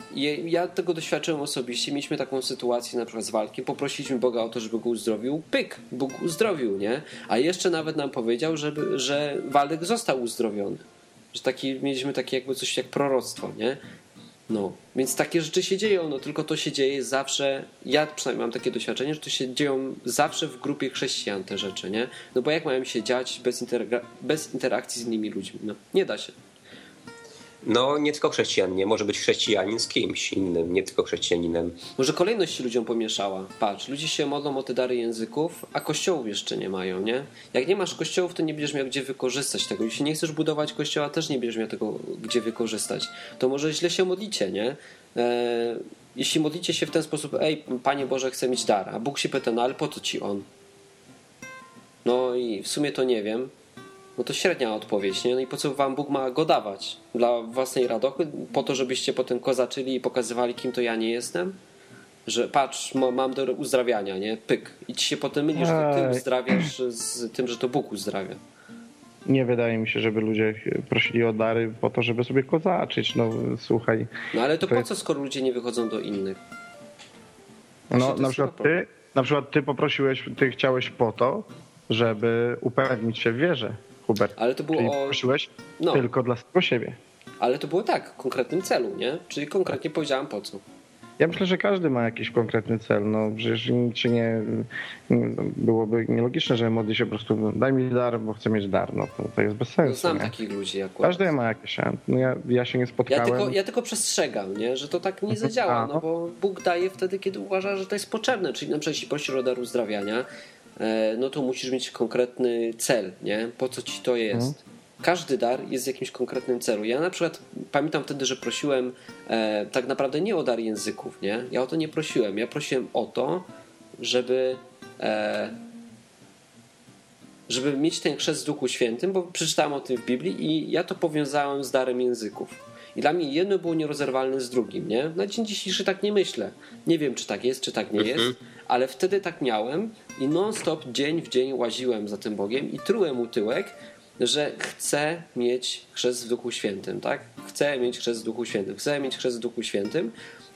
Ja tego doświadczyłem osobiście. Mieliśmy taką sytuację na przykład z walkiem. Poprosiliśmy Boga o to, żeby go uzdrowił. Pyk, Bóg uzdrowił, nie? A jeszcze nawet nam powiedział, żeby, że Waldek został uzdrowiony. Że taki, mieliśmy takie jakby coś jak proroctwo, nie? No, więc takie rzeczy się dzieją, no tylko to się dzieje zawsze, ja przynajmniej mam takie doświadczenie, że to się dzieją zawsze w grupie chrześcijan te rzeczy, nie? No bo jak mają się dziać bez, bez interakcji z innymi ludźmi? No, nie da się. No nie tylko chrześcijan, nie może być chrześcijanin z kimś innym, nie tylko chrześcijaninem. Może kolejność się ludziom pomieszała. Patrz, ludzie się modlą o te dary języków, a kościołów jeszcze nie mają, nie? Jak nie masz kościołów, to nie będziesz miał gdzie wykorzystać tego. Jeśli nie chcesz budować kościoła, też nie będziesz miał tego gdzie wykorzystać. To może źle się modlicie, nie? E, jeśli modlicie się w ten sposób, ej, Panie Boże, chcę mieć dar, a Bóg się pyta, no ale po co ci on? No i w sumie to nie wiem. No to średnia odpowiedź, nie? No i po co wam Bóg ma go dawać? Dla własnej radochy? Po to, żebyście potem kozaczyli i pokazywali, kim to ja nie jestem? Że patrz, ma- mam do uzdrawiania, nie? Pyk. I ci się potem myli, że ty uzdrawiasz z tym, że to Bóg uzdrawia. Nie wydaje mi się, żeby ludzie prosili o dary po to, żeby sobie kozaczyć. No słuchaj, No ale to To po jest- co, skoro ludzie nie wychodzą do innych? no, to jest na, przykład problem. ty, na przykład ty poprosiłeś, ty chciałeś po to, żeby upewnić się w wierze, Hubert. Ale to było Czyli o... poprosiłeś No. tylko dla samego siebie. Ale to było tak, w konkretnym celu, nie? Czyli konkretnie powiedziałem po co. Ja myślę, że każdy ma jakiś konkretny cel. No, przecież nic się nie, nie- byłoby nielogiczne, że modli się po prostu daj mi dar, bo chcę mieć dar. No to, jest bez No, sensu. znam nie? takich ludzi akurat. Każdy ma jakieś. No ja, ja się nie Ja spotkałem. tylko, ja tylko przestrzegam, nie? że to tak nie zadziała, A, no no. bo Bóg daje wtedy, kiedy uważa, że to jest potrzebne. Czyli na przykład jeśli prosisz o dar uzdrawiania, no to musisz mieć konkretny cel, nie? Po co ci to jest? każdy dar jest w jakimś konkretnym celu. Ja na przykład pamiętam wtedy, że prosiłem e, tak naprawdę nie o dar języków, nie? Ja o to nie prosiłem. Ja prosiłem o to, żeby e, żeby mieć ten chrzest w Duchu Świętym, bo przeczytałem o tym w Biblii i ja to powiązałem z darem języków. I dla mnie jedno było nierozerwalne z drugim, nie? Na dzień dzisiejszy tak nie myślę. Nie wiem, czy tak jest, czy tak nie jest, mhm. ale wtedy tak miałem i non-stop dzień w dzień łaziłem za tym Bogiem i trułem mu tyłek, że chcę mieć chrzest w Duchu Świętym, tak? Chcę mieć chrzest w Duchu Świętym, chcę mieć chrzest w Duchu Świętym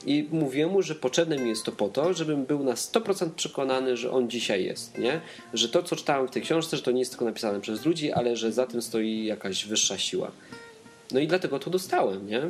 i mówię mu, że potrzebne mi jest to po to, żebym był na 100% przekonany, że on dzisiaj jest, nie? Że to, co czytałem w tej książce, że to nie jest tylko napisane przez ludzi, ale że za tym stoi jakaś wyższa siła. No i dlatego to dostałem, nie?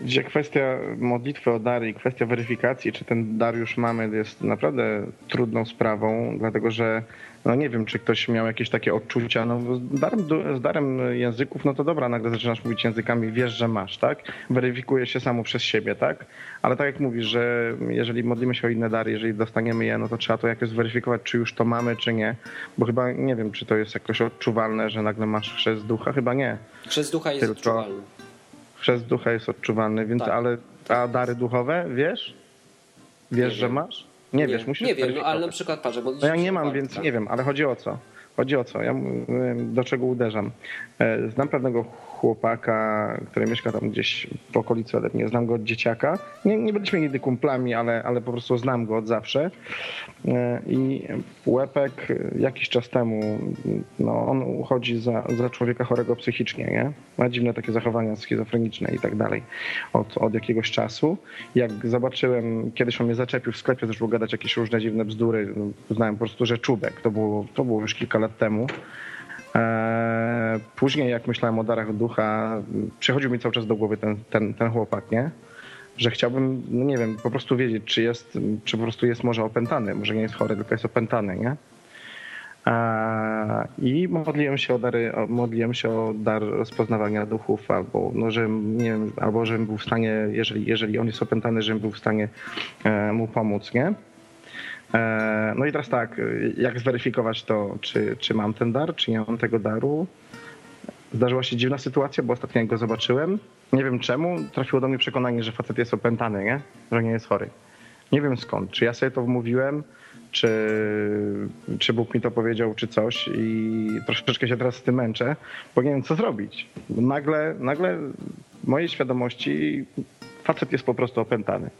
Gdzie kwestia modlitwy o dary i kwestia weryfikacji, czy ten dar już mamy, jest naprawdę trudną sprawą, dlatego że no nie wiem, czy ktoś miał jakieś takie odczucia, no z darem, z darem języków, no to dobra, nagle zaczynasz mówić językami, wiesz, że masz, tak? Weryfikuje się samo przez siebie, tak? Ale tak jak mówisz, że jeżeli modlimy się o inne dary, jeżeli dostaniemy je, no to trzeba to jakoś zweryfikować, czy już to mamy, czy nie, bo chyba nie wiem, czy to jest jakoś odczuwalne, że nagle masz chrzest ducha, chyba nie. Chrzest ducha jest Tylko odczuwalny. Chrzest ducha jest odczuwalny, więc tak. ale a dary duchowe, wiesz? Wiesz, że masz? Nie, nie wiesz, musisz Nie wiem, no ale na przykład parzę, bo no ja nie mam, więc nie wiem, ale chodzi o co? Chodzi o co? Ja do czego uderzam? E, znam pewnego chłopaka, który mieszka tam gdzieś w okolicy ode mnie. Znam go od dzieciaka. Nie, nie byliśmy nigdy kumplami, ale, ale po prostu znam go od zawsze. E, I Łepek jakiś czas temu, no on uchodzi za, za człowieka chorego psychicznie, nie? Ma dziwne takie zachowania schizofreniczne i tak dalej od, od jakiegoś czasu. Jak zobaczyłem, kiedyś on mnie zaczepił w sklepie, zaczął gadać jakieś różne dziwne bzdury, no, uznałem po prostu, że czubek. To było, to było już kilka lat temu. E, później, jak myślałem o darach ducha, przychodził mi cały czas do głowy ten, ten, ten chłopak, nie? Że chciałbym, no nie wiem, po prostu wiedzieć, czy jest, czy po prostu jest może opętany, może nie jest chory, tylko jest opętany, nie? E, I modliłem się o dary, modliłem się o dar rozpoznawania duchów, albo, no, żebym, nie wiem, albo żebym był w stanie, jeżeli, jeżeli on jest opętany, żebym był w stanie e, mu pomóc, nie? E, no i teraz tak, jak zweryfikować to, czy, czy mam ten dar, czy nie mam tego daru? Zdarzyła się dziwna sytuacja, bo ostatnio jak go zobaczyłem, nie wiem czemu, trafiło do mnie przekonanie, że facet jest opętany, nie? że nie jest chory. Nie wiem skąd. Czy ja sobie to wmówiłem, czy, czy Bóg mi to powiedział, czy coś i troszeczkę się teraz z tym męczę, bo nie wiem co zrobić. Nagle, nagle w mojej świadomości facet jest po prostu opętany.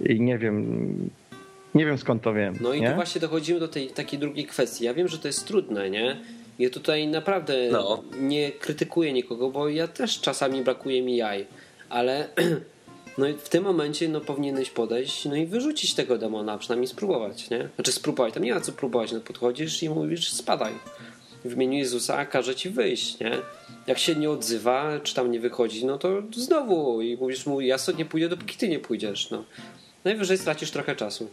I nie wiem, nie wiem skąd to wiem. No i nie? tu właśnie dochodzimy do tej takiej drugiej kwestii. Ja wiem, że to jest trudne, nie? Ja tutaj naprawdę no. nie krytykuję nikogo, bo ja też czasami brakuje mi jaj, ale no w tym momencie no powinieneś podejść no i wyrzucić tego demona, przynajmniej spróbować, nie? Znaczy spróbować, tam nie ma co próbować, no podchodzisz i mówisz spadaj. W imieniu Jezusa każe ci wyjść, nie? Jak się nie odzywa, czy tam nie wychodzi, no to znowu i mówisz mu, ja sobie nie pójdę, dopóki ty nie pójdziesz, no. Najwyżej stracisz trochę czasu.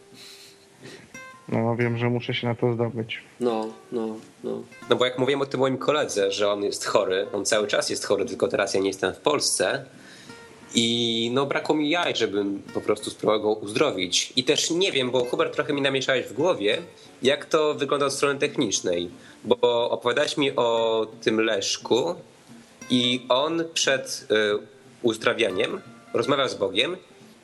No wiem, że muszę się na to zdobyć. No, no, no. No bo jak mówiłem o tym moim koledze, że on jest chory, on cały czas jest chory, tylko teraz ja nie jestem w Polsce. I no brakło mi jaj, żebym po prostu spróbował go uzdrowić. I też nie wiem, bo Hubert trochę mi namieszałeś w głowie, jak to wygląda od strony technicznej. Bo opowiadałeś mi o tym Leszku i on przed y, uzdrawianiem rozmawiał z Bogiem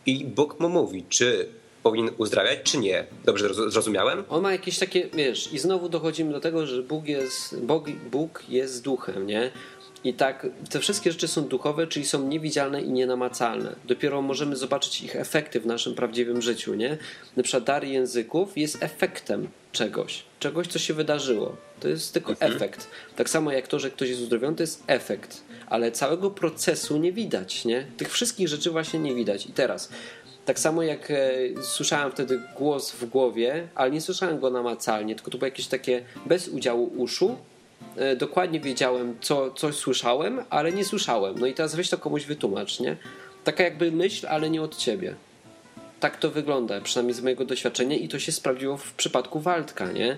i Bóg mu mówi, czy powinien uzdrawiać, czy nie. Dobrze zrozumiałem? On ma jakieś takie, wiesz, i znowu dochodzimy do tego, że Bóg jest, Bóg, Bóg jest duchem, nie? I tak, te wszystkie rzeczy są duchowe, czyli są niewidzialne i nienamacalne. Dopiero możemy zobaczyć ich efekty w naszym prawdziwym życiu, nie? Na przykład dar języków jest efektem czegoś, czegoś, co się wydarzyło. To jest tylko mhm. efekt. Tak samo jak to, że ktoś jest uzdrowiony, to jest efekt ale całego procesu nie widać, nie? Tych wszystkich rzeczy właśnie nie widać. I teraz, tak samo jak e, słyszałem wtedy głos w głowie, ale nie słyszałem go namacalnie, tylko to było jakieś takie bez udziału uszu. E, dokładnie wiedziałem, co, coś słyszałem, ale nie słyszałem. No i teraz weź to komuś wytłumacz, nie? Taka jakby myśl, ale nie od ciebie. Tak to wygląda, przynajmniej z mojego doświadczenia i to się sprawdziło w przypadku Waldka, nie?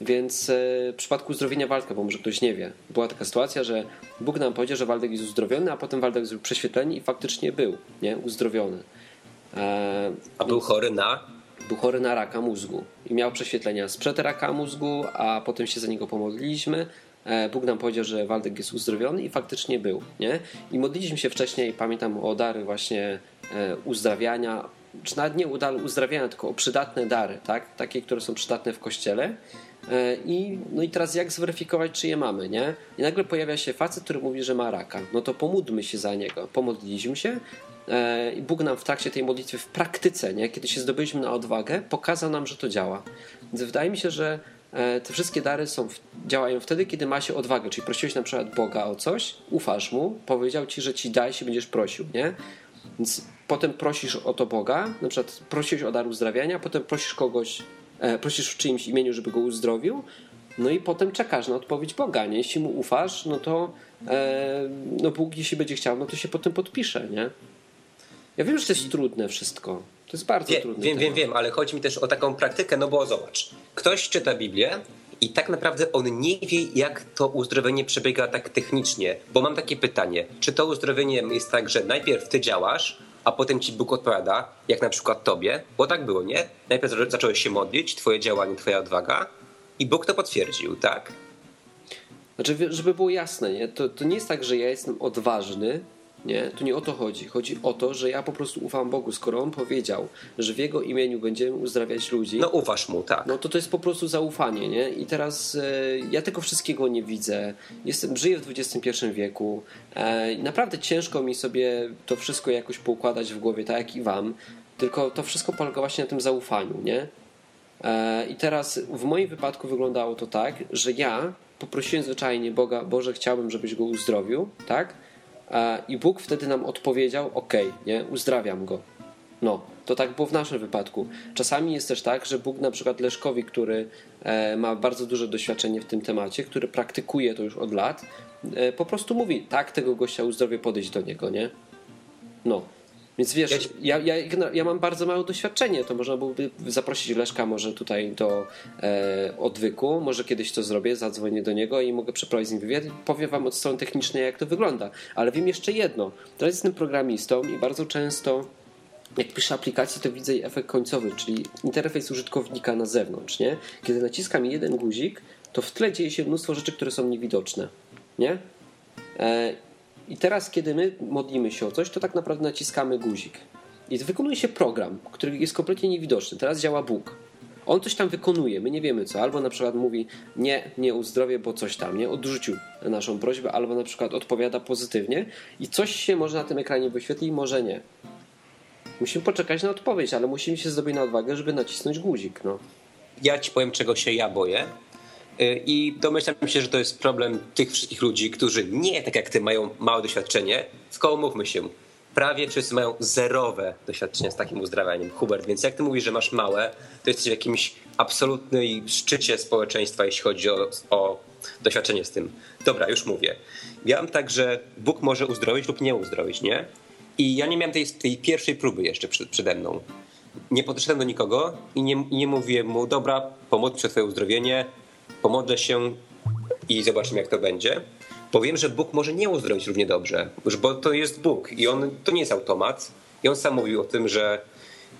Więc e, w przypadku uzdrowienia Waldka, bo może ktoś nie wie, była taka sytuacja, że Bóg nam powiedział, że Waldek jest uzdrowiony, a potem Waldek zrobił prześwietlenie i faktycznie był nie? uzdrowiony. E, a był chory na? Był chory na raka mózgu i miał prześwietlenia sprzed raka mózgu, a potem się za niego pomodliliśmy e, Bóg nam powiedział, że Waldek jest uzdrowiony i faktycznie był, nie? I modliliśmy się wcześniej, pamiętam o dary właśnie e, uzdrawiania, czy nawet nie uzdrawiania, tylko o przydatne dary, tak? Takie, które są przydatne w kościele. E, I, no i teraz jak zweryfikować, czy je mamy, nie? I nagle pojawia się facet, który mówi, że ma raka. No to pomódlmy się za niego. Pomodliliśmy się i Bóg nam w trakcie tej modlitwy w praktyce, nie? kiedy się zdobyliśmy na odwagę, pokazał nam, że to działa. Więc wydaje mi się, że E, te wszystkie dary są, działają wtedy, kiedy ma się odwagę, czyli prosiłeś na przykład Boga o coś, ufasz Mu, powiedział Ci, że Ci daj się będziesz prosił, nie? Więc potem prosisz o to Boga, na przykład prosisz o dar uzdrawiania, potem prosisz kogoś, e, prosisz w czyimś imieniu, żeby go uzdrowił, no i potem czekasz na odpowiedź Boga, nie? Jeśli Mu ufasz, no to e, no Bóg, jeśli będzie chciał, no to się potem podpisze, nie? Ja wiem, że to jest trudne wszystko. To jest bardzo Wie, trudne. Wiem, wiem, wiem, ale chodzi mi też o taką praktykę, no bo zobacz, ktoś czyta Biblię i tak naprawdę on nie wie, jak to uzdrowienie przebiega tak technicznie. Bo mam takie pytanie, czy to uzdrowienie jest tak, że najpierw ty działasz, a potem ci Bóg odpowiada, jak na przykład tobie, bo tak było, nie? Najpierw zacząłeś się modlić, twoje działanie, twoja odwaga i Bóg to potwierdził, tak? Znaczy, żeby było jasne, nie? To, to nie jest tak, że ja jestem odważny, nie, tu nie o to chodzi. Chodzi o to, że ja po prostu ufam Bogu. Skoro On powiedział, że w Jego imieniu będziemy uzdrawiać ludzi. No ufasz Mu, tak. No to to jest po prostu zaufanie, nie? I teraz e, ja tego wszystkiego nie widzę. Jestem, żyję w XXI wieku. E, naprawdę ciężko mi sobie to wszystko jakoś poukładać w głowie, tak jak i Wam. Tylko to wszystko polega właśnie na tym zaufaniu, nie? E, I teraz w moim wypadku wyglądało to tak, że ja poprosiłem zwyczajnie Boga, Boże, chciałbym, żebyś go uzdrowił, tak? I Bóg wtedy nam odpowiedział: OK, nie, uzdrawiam go. No, to tak było w naszym wypadku. Czasami jest też tak, że Bóg na przykład Leszkowi, który e, ma bardzo duże doświadczenie w tym temacie, który praktykuje to już od lat, e, po prostu mówi: tak, tego gościa uzdrowię, podejść do niego, nie? No, więc wiesz, ja, ja, ja mam bardzo małe doświadczenie, to można byłoby zaprosić Leszka może tutaj do e, odwyku, może kiedyś to zrobię, zadzwonię do niego i mogę przeprowadzić z nim wywiad i powiem wam od strony technicznej jak to wygląda. Ale wiem jeszcze jedno, teraz jestem programistą i bardzo często jak piszę aplikację, to widzę efekt końcowy, czyli interfejs użytkownika na zewnątrz, nie? Kiedy naciskam jeden guzik, to w tle dzieje się mnóstwo rzeczy, które są niewidoczne, nie? E, i teraz, kiedy my modlimy się o coś, to tak naprawdę naciskamy guzik. I wykonuje się program, który jest kompletnie niewidoczny. Teraz działa Bóg. On coś tam wykonuje, my nie wiemy co. Albo na przykład mówi, nie, nie uzdrowię, bo coś tam, nie, odrzucił naszą prośbę, albo na przykład odpowiada pozytywnie i coś się może na tym ekranie wyświetli, może nie. Musimy poczekać na odpowiedź, ale musimy się zdobyć na odwagę, żeby nacisnąć guzik. No. Ja ci powiem, czego się ja boję. Y, I domyślam się, że to jest problem tych wszystkich ludzi, którzy nie tak jak ty mają małe doświadczenie, tylko umówmy się, prawie wszyscy mają zerowe doświadczenie z takim uzdrawianiem. Hubert, więc jak ty mówisz, że masz małe, to jesteś w jakimś absolutnym szczycie społeczeństwa, jeśli chodzi o, o doświadczenie z tym. Dobra, już mówię. Miałem tak, że Bóg może uzdrowić lub nie uzdrowić, nie? I ja nie miałem tej, tej pierwszej próby jeszcze przed, przede mną. Nie podszedłem do nikogo i nie, nie mówię mu, dobra, pomódl przed twoje uzdrowienie, pomodlę się i zobaczymy, jak to będzie. Bo wiem, że Bóg może nie uzdrowić równie dobrze, bo to jest Bóg i on to nie jest automat. I on sam mówił o tym, że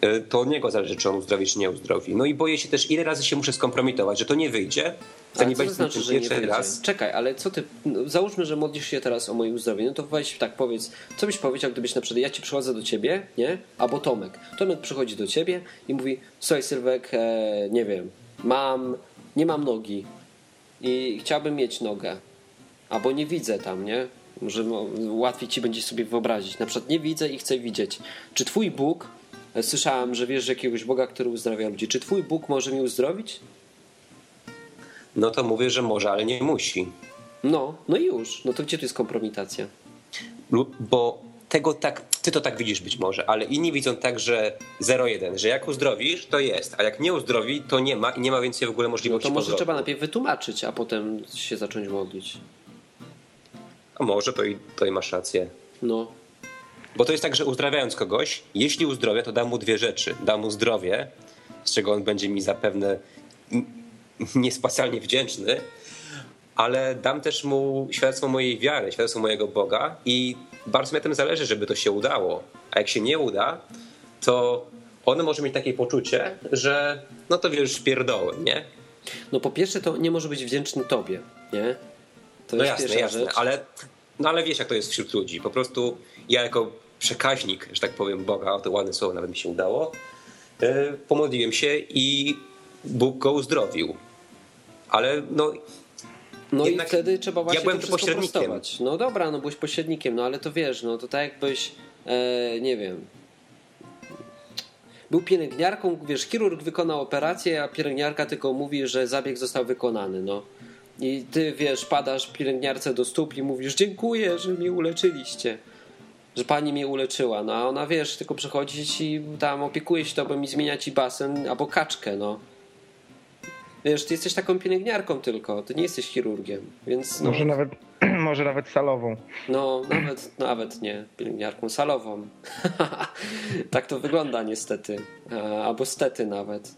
e, to od niego zależy, czy on uzdrowi, czy nie uzdrowi. No i boję się też, ile razy się muszę skompromitować, że to nie wyjdzie. To nie będzie znaczy, że nie? Raz. Czekaj, ale co ty, no, załóżmy, że modlisz się teraz o moje uzdrowienie, no to weź tak powiedz, co byś powiedział, gdybyś na przykład, ja ci przychodzę do ciebie, nie? Albo Tomek. Tomek przychodzi do ciebie i mówi, słuchaj Sylwek, e, nie wiem, mam nie mam nogi i chciałbym mieć nogę, albo nie widzę tam, nie? Może łatwiej ci będzie sobie wyobrazić. Na przykład nie widzę i chcę widzieć. Czy twój Bóg, e, słyszałem, że wiesz jakiegoś Boga, który uzdrawia ludzi, czy twój Bóg może mi uzdrowić? No to mówię, że może, ale nie musi. No, no i już. No to gdzie tu jest kompromitacja? Bo tego tak, ty to tak widzisz być może, ale inni widzą tak, że 0-1, że jak uzdrowisz, to jest, a jak nie uzdrowi, to nie ma i nie ma więcej w ogóle możliwości No to może powrotu. trzeba najpierw wytłumaczyć, a potem się zacząć modlić. A może, to i, to i masz rację. No. Bo to jest tak, że uzdrawiając kogoś, jeśli uzdrowię, to dam mu dwie rzeczy. Dam mu zdrowie, z czego on będzie mi zapewne niespecjalnie wdzięczny, ale dam też mu świadectwo mojej wiary, świadectwo mojego Boga i bardzo mi na tym zależy, żeby to się udało. A jak się nie uda, to on może mieć takie poczucie, że no to wiesz, pierdołem, nie? No po pierwsze to nie może być wdzięczny tobie, nie? To no jest jasne, jasne, rzecz. ale, no ale wiesz jak to jest wśród ludzi. Po prostu ja jako przekaźnik, że tak powiem, Boga, o to ładne słowo nawet mi się udało, yy, pomodliłem się i Bóg go uzdrowił. Ale no, No Jednak i wtedy trzeba właśnie ja byłem to wszystko pośrednikiem. prostować. No dobra, no byłeś pośrednikiem, no ale to wiesz, no to tak jakbyś, e, nie wiem, był pielęgniarką, wiesz, chirurg wykonał operację, a pielęgniarka tylko mówi, że zabieg został wykonany, no. I ty, wiesz, padasz pielęgniarce do stóp i mówisz, dziękuję, że mnie uleczyliście. Że pani mnie uleczyła, no a ona, wiesz, tylko przychodzi ci tam opiekuje się tobą i zmienia ci basen albo kaczkę, no. Wiesz, ty jesteś taką pielęgniarką tylko, ty nie jesteś chirurgiem, więc no, Może nawet, może nawet salową. no nawet, nawet nie pielęgniarką salową. tak to wygląda niestety, E, albo stety nawet.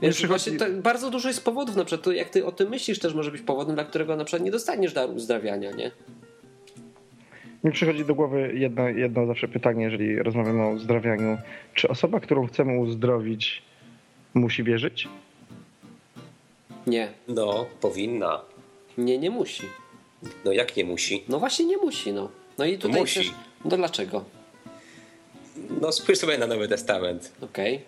Wiesz, przychodzi- właśnie to bardzo dużo jest powodów, na przykład to jak ty o tym myślisz też może być powodem, dla którego na przykład nie dostaniesz daru uzdrawiania, nie? Mi przychodzi do głowy jedno, jedno zawsze pytanie, jeżeli rozmawiamy o uzdrawianiu. Czy osoba, którą chcemy uzdrowić, musi wierzyć? Nie, no, powinna. nie, nie musi. No jak nie musi? No właśnie nie musi, no. No i tutaj Musi. też, no dlaczego? No spójrz sobie na Nowy Testament. Okej.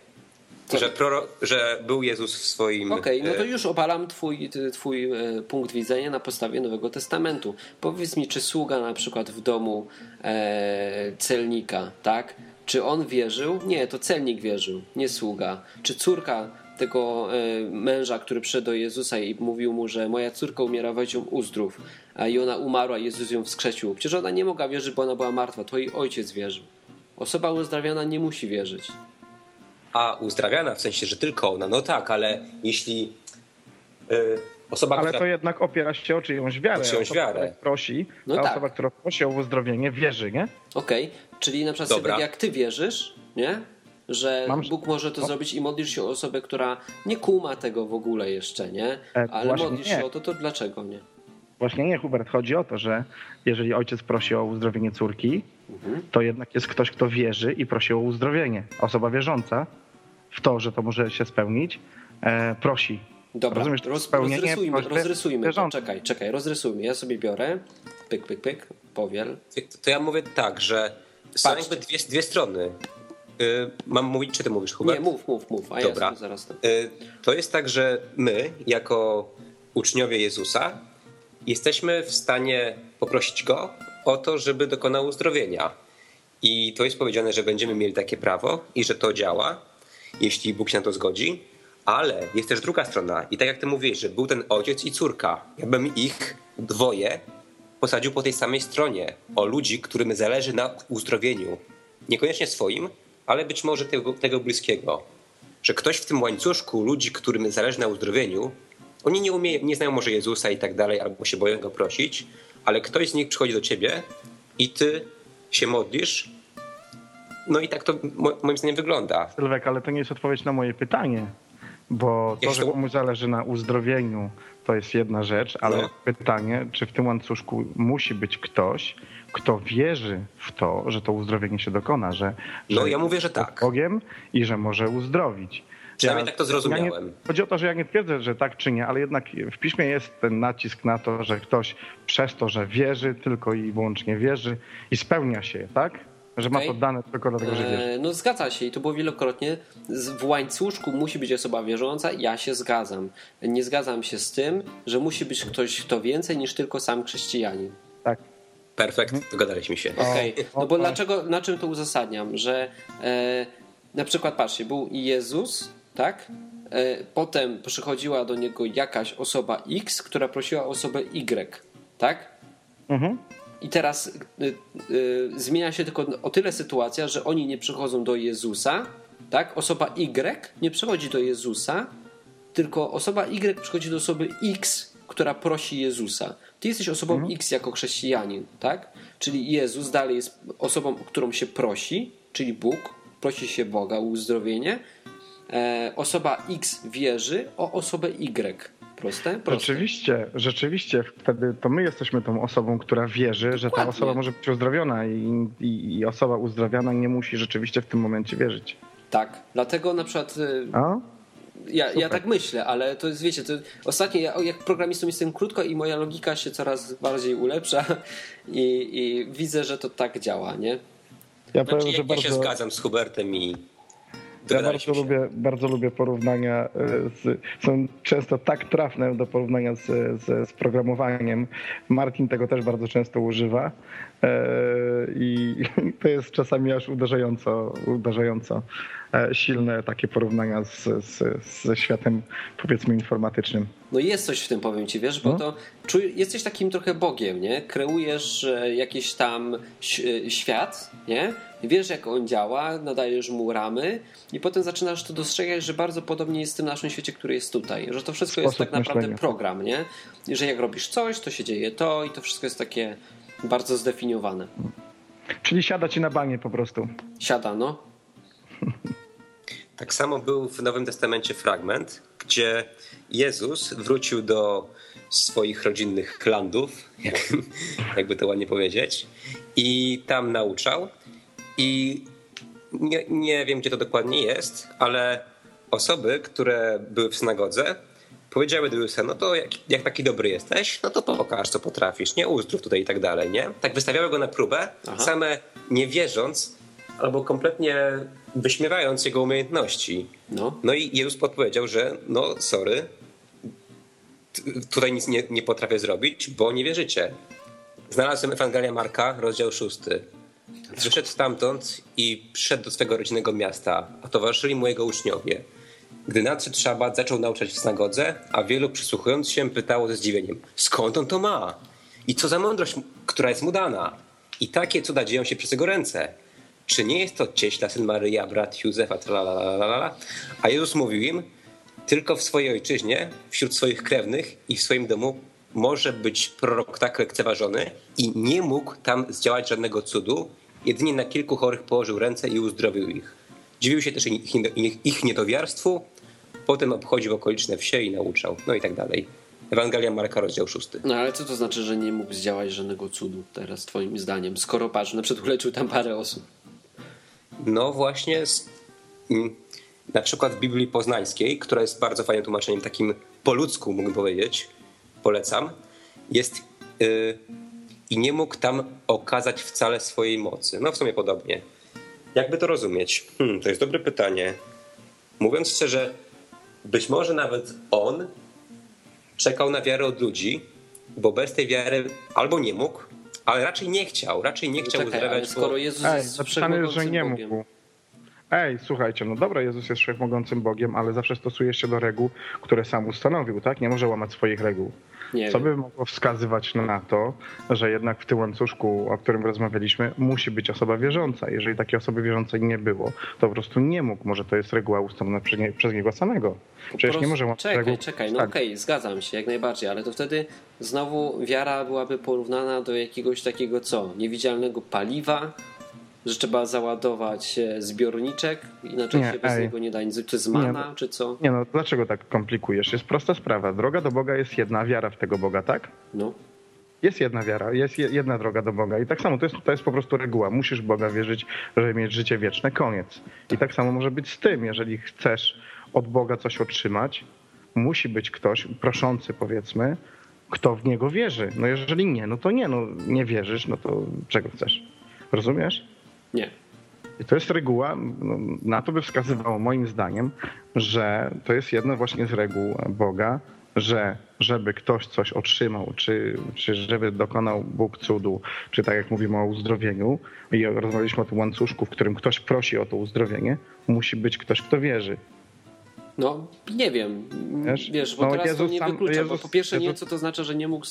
Co? Że, proro- że był Jezus w swoim... Okej, no to e, już obalam twój, twój e, punkt widzenia na podstawie Nowego Testamentu. Powiedz mi, czy sługa na przykład w domu e, celnika, tak? Czy on wierzył? Nie, to celnik wierzył, nie sługa. Czy córka tego e, męża, który przyszedł do Jezusa i mówił mu, że moja córka umiera, weź ją uzdrów, a i ona umarła, Jezus ją wskrzesił. Przecież ona nie mogła wierzyć, bo ona była martwa, to jej ojciec wierzył. Osoba uzdrawiana nie musi wierzyć. A uzdrawiana, w sensie, że tylko ona. No tak, ale jeśli y, osoba, Ale która... to jednak opiera się o czyjąś wiarę. O czyjąś osoba, wiarę. która prosi, No ta tak. osoba, która prosi o uzdrowienie, wierzy, nie? Okej, czyli na przykład Dobra. sobie, jak ty wierzysz, nie? Że Mam- Bóg może to zrobić i modlisz się o osobę, która nie kuma tego w ogóle jeszcze, nie? E, Ale właśnie modlisz nie. się o to, to dlaczego nie? Właśnie nie, Hubert. Chodzi o to, że jeżeli ojciec prosi o uzdrowienie córki, Mhm. to jednak jest ktoś, kto wierzy i prosi o uzdrowienie. Osoba wierząca w to, że to może się spełnić, e, prosi. Dobra, Rozumiesz, roz, rozrysujmy, rozrysujmy to. Czekaj, czekaj, rozrysujmy. Ja sobie biorę, pyk, pyk, pyk, powiel. To ja mówię tak, że są Patrzcie. jakby dwie, dwie strony. Y, mam mówić, czy ty mówisz, Hubert? Nie, mów, mów, mów, a Dobra. ja zaraz to. Y, To jest tak, że my, jako uczniowie Jezusa, jesteśmy w stanie poprosić Go o to, żeby dokonał uzdrowienia. I to jest powiedziane, że będziemy mieli takie prawo i że to działa, jeśli Bóg się na to zgodzi. Ale jest też druga strona. I tak jak ty mówiłeś, że był ten ojciec i córka. Ja bym ich dwoje posadził po tej samej stronie. O ludzi, którym zależy na uzdrowieniu. Niekoniecznie swoim, ale być może tego, tego bliskiego że ktoś w tym łańcuszku ludzi, którym zależy na uzdrowieniu, oni nie, umie, nie znają może Jezusa i tak dalej, albo się boją go prosić, ale ktoś z nich przychodzi do ciebie i ty się modlisz. No i tak to mo- moim zdaniem wygląda. Sylwek, ale to nie jest odpowiedź na moje pytanie. Bo to, że komuś zależy na uzdrowieniu, to jest jedna rzecz, ale No. pytanie, czy w tym łańcuszku musi być ktoś, kto wierzy w to, że to uzdrowienie się dokona, że, No, że ja mówię, że tak. Bogiem i że może uzdrowić. Przynajmniej tak to zrozumiałem. Ja nie, chodzi o to, że ja nie twierdzę, że tak czy nie, ale jednak w piśmie jest ten nacisk na to, że ktoś przez to, że wierzy, tylko i wyłącznie wierzy i spełnia się, tak? Że ma to dane tylko dlatego, że wierzy. E, No zgadza się i to było wielokrotnie. W łańcuszku musi być osoba wierząca, ja się zgadzam. Nie zgadzam się z tym, że musi być ktoś, kto więcej niż tylko sam chrześcijanin. Perfekt, dogadaliśmy się. Okej, O, no bo dlaczego, na czym to uzasadniam? Że e, na przykład patrzcie, był Jezus, tak? E, potem przychodziła do niego jakaś osoba X, która prosiła o osobę Y, tak? Mhm. I teraz y, y, zmienia się tylko o tyle sytuacja, że oni nie przychodzą do Jezusa, tak? Osoba Y nie przychodzi do Jezusa, tylko osoba Y przychodzi do osoby X, która prosi Jezusa. Ty jesteś osobą X jako chrześcijanin, tak? Czyli Jezus dalej jest osobą, którą się prosi, czyli Bóg, prosi się Boga o uzdrowienie. E, osoba X wierzy o osobę Y. Proste? Proste. Rzeczywiście, rzeczywiście wtedy to my jesteśmy tą osobą, która wierzy, że ta Dokładnie. osoba może być uzdrowiona i, i, i osoba uzdrowiona nie musi rzeczywiście w tym momencie wierzyć. Tak. Dlatego na przykład y, A? Ja, ja tak myślę, ale to jest, wiecie, to ostatnio ja, jak programistą jestem krótko i moja logika się coraz bardziej ulepsza i, i widzę, że to tak działa, nie? Ja, powiem, znaczy, że ja, bardzo... się zgadzam z Hubertem i ja bardzo lubię, bardzo lubię porównania, e, z, są często tak trafne do porównania z, z, z programowaniem. Martin tego też bardzo często używa e, i to jest czasami aż uderzająco, uderzająco e, silne takie porównania z, z, ze światem powiedzmy informatycznym. No jest coś w tym, powiem ci, wiesz, bo no? to czuj, jesteś takim trochę bogiem, nie? Kreujesz jakiś tam świat, nie? Wiesz jak on działa, nadajesz mu ramy i potem zaczynasz to dostrzegać, że bardzo podobnie jest w tym naszym świecie, który jest tutaj, że to wszystko jest tak naprawdę myślenia. program, nie? I że jak robisz coś, to się dzieje to i to wszystko jest takie bardzo zdefiniowane. Czyli siada ci na banie po prostu. Siada, no. Tak samo był w Nowym Testamencie fragment, gdzie Jezus wrócił do swoich rodzinnych landów, jakby to ładnie powiedzieć, i tam nauczał. I nie, nie wiem, gdzie to dokładnie jest, ale osoby, które były w synagodze, powiedziały do Jezusa, no to jak, jak, taki dobry jesteś, no to pokaż, co potrafisz, nie uzdrów tutaj i tak dalej, nie? Tak wystawiały go na próbę, Aha. same nie wierząc albo kompletnie wyśmiewając jego umiejętności. No, no i Jezus podpowiedział, że no sorry, tutaj nic nie, nie potrafię zrobić, bo nie wierzycie. Znalazłem Ewangelia Marka, rozdział szósty. Wyszedł stamtąd i przyszedł do swego rodzinnego miasta, a towarzyszyli mu jego uczniowie. Gdy nadszedł szabat, zaczął nauczać w synagodze, a wielu przysłuchując się pytało ze zdziwieniem, skąd on to ma? I co za mądrość, która jest mu dana? I takie cuda dzieją się przez jego ręce. Czy nie jest to cieśla, syn Maryja, brat Józefa, tralalala? A Jezus mówił im, tylko w swojej ojczyźnie, wśród swoich krewnych i w swoim domu może być prorok tak lekceważony i nie mógł tam zdziałać żadnego cudu, jedynie na kilku chorych położył ręce i uzdrowił ich. Dziwił się też ich, ich niedowiarstwu, potem obchodził okoliczne wsie i nauczał, no i tak dalej. Ewangelia Marka, rozdział 6. No ale co to znaczy, że nie mógł zdziałać żadnego cudu teraz, twoim zdaniem? Skoro patrz, na przykład uleczył tam parę osób. No właśnie, mm, na przykład w Biblii Poznańskiej, która jest bardzo fajnym tłumaczeniem, takim po ludzku, mógłbym powiedzieć, polecam, jest yy, i nie mógł tam okazać wcale swojej mocy. No w sumie podobnie. Jakby to rozumieć? Hmm, to jest dobre pytanie. Mówiąc szczerze, być może nawet on czekał na wiarę od ludzi, bo bez tej wiary albo nie mógł, ale raczej nie chciał, raczej nie chciał Czekaj, uzdrawiać. skoro bo... Jezus Ej, jest napisane, że nie Bogiem. mógł. Ej, słuchajcie, no dobra, Jezus jest wszechmogącym Bogiem, ale zawsze stosuje się do reguł, które sam ustanowił, tak? Nie może łamać swoich reguł. Nie Co by mogło wskazywać na to, że jednak w tym łańcuszku, o którym rozmawialiśmy, musi być osoba wierząca. Jeżeli takiej osoby wierzącej nie było, to po prostu nie mógł. Może to jest reguła ustalona przez, nie, przez niego samego. Przecież nie może Czekaj, reguł... czekaj, no tak. okej, okay, zgadzam się jak najbardziej, ale to wtedy znowu wiara byłaby porównana do jakiegoś takiego co? Niewidzialnego paliwa, że trzeba załadować e, zbiorniczek, inaczej nie, się bez ej. niego nie da nic. Czy z mana, nie, czy co? Nie no, dlaczego tak komplikujesz? Jest prosta sprawa. Droga do Boga jest jedna, wiara w tego Boga, tak? No. Jest jedna wiara, jest jedna droga do Boga i tak samo to jest, to jest po prostu reguła. Musisz Boga wierzyć, żeby mieć życie wieczne, koniec. I tak samo może być z tym, jeżeli chcesz od Boga coś otrzymać, musi być ktoś proszący powiedzmy, kto w Niego wierzy. No jeżeli nie, no to nie, no nie wierzysz, no to czego chcesz? Rozumiesz? Nie. I to jest reguła, no, na to by wskazywało moim zdaniem, że to jest jedna właśnie z reguł Boga, że żeby ktoś coś otrzymał, czy, czy żeby dokonał Bóg cudu, czy tak jak mówimy o uzdrowieniu, i rozmawialiśmy o tym łańcuszku, w którym ktoś prosi o to uzdrowienie, musi być ktoś, kto wierzy. No, nie wiem. Wiesz, Wiesz bo no, teraz Jezus to nie sam, wyklucza, Jezus, bo po pierwsze Jezus... nie, co to znaczy, że nie mógł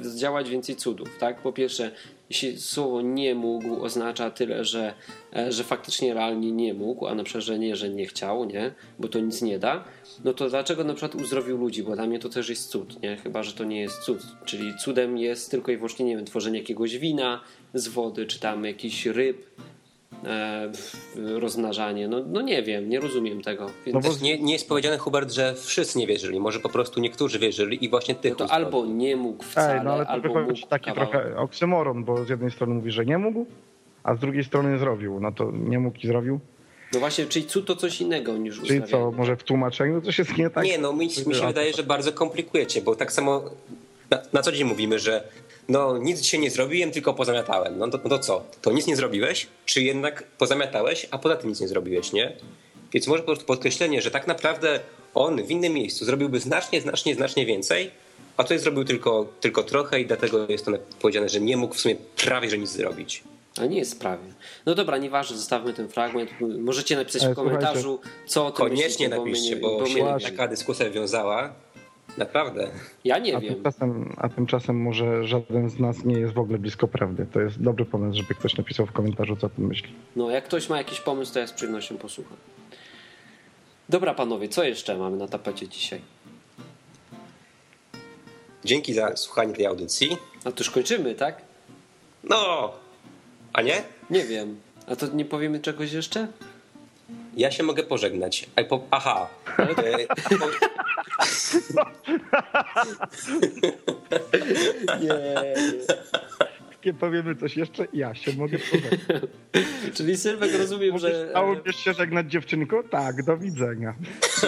zdziałać więcej cudów, tak? Po pierwsze, jeśli słowo nie mógł oznacza tyle, że, e, że faktycznie realnie nie mógł, a na przykład, że nie, że nie chciał, nie? Bo to nic nie da, no to dlaczego na przykład uzdrowił ludzi? Bo dla mnie to też jest cud, nie? Chyba, że to nie jest cud. Czyli cudem jest tylko i wyłącznie, nie wiem, tworzenie jakiegoś wina z wody, czy tam jakiś ryb, rozmnażanie. No, no nie wiem, nie rozumiem tego. Więc... No bo nie, nie jest powiedziane, Hubert, że wszyscy nie wierzyli. Może po prostu niektórzy wierzyli i właśnie tych no to albo nie mógł wcale, Ej, no ale to albo mógł taki kawałek. trochę oksymoron, bo z jednej strony mówi, że nie mógł, a z drugiej strony zrobił. No to nie mógł i zrobił. No właśnie, czyli cud to coś innego niż Czyli co, może w tłumaczeniu coś jest nie tak? Nie, no mi, mi się wydaje, że bardzo komplikujecie, bo tak samo na, na co dzień mówimy, że no nic dzisiaj nie zrobiłem, tylko pozamiatałem. No to, no to co? To nic nie zrobiłeś? Czy jednak pozamiatałeś, a poza tym nic nie zrobiłeś, nie? Więc może po prostu podkreślenie, że tak naprawdę on w innym miejscu zrobiłby znacznie, znacznie, znacznie więcej, a tutaj zrobił tylko, tylko trochę i dlatego jest to powiedziane, że nie mógł w sumie prawie, że nic zrobić. A nie jest prawie. No dobra, nieważne, zostawmy ten fragment. Możecie napisać Ale w komentarzu, co o tym Koniecznie myślicie, bo my napiszcie, nie- bo, my się taka dyskusja wiązała. Naprawdę. Ja nie A wiem. tymczasem, a tymczasem może żaden z nas nie jest w ogóle blisko prawdy. To jest dobry pomysł, żeby ktoś napisał w komentarzu, co o tym myśli. No, jak ktoś ma jakiś pomysł, to ja z przyjemnością posłucham. Dobra, panowie, co jeszcze mamy na tapecie dzisiaj? Dzięki za słuchanie tej audycji. A to już kończymy, tak? No, a nie? Nie wiem. A to nie powiemy czegoś jeszcze? Ja się mogę pożegnać. Aha. Nie. Nie powiemy coś jeszcze, ja się mogę pożegnać. Czyli Sylwek rozumiem, że. Chciałbyś się żegnać dziewczynko? Tak, do widzenia.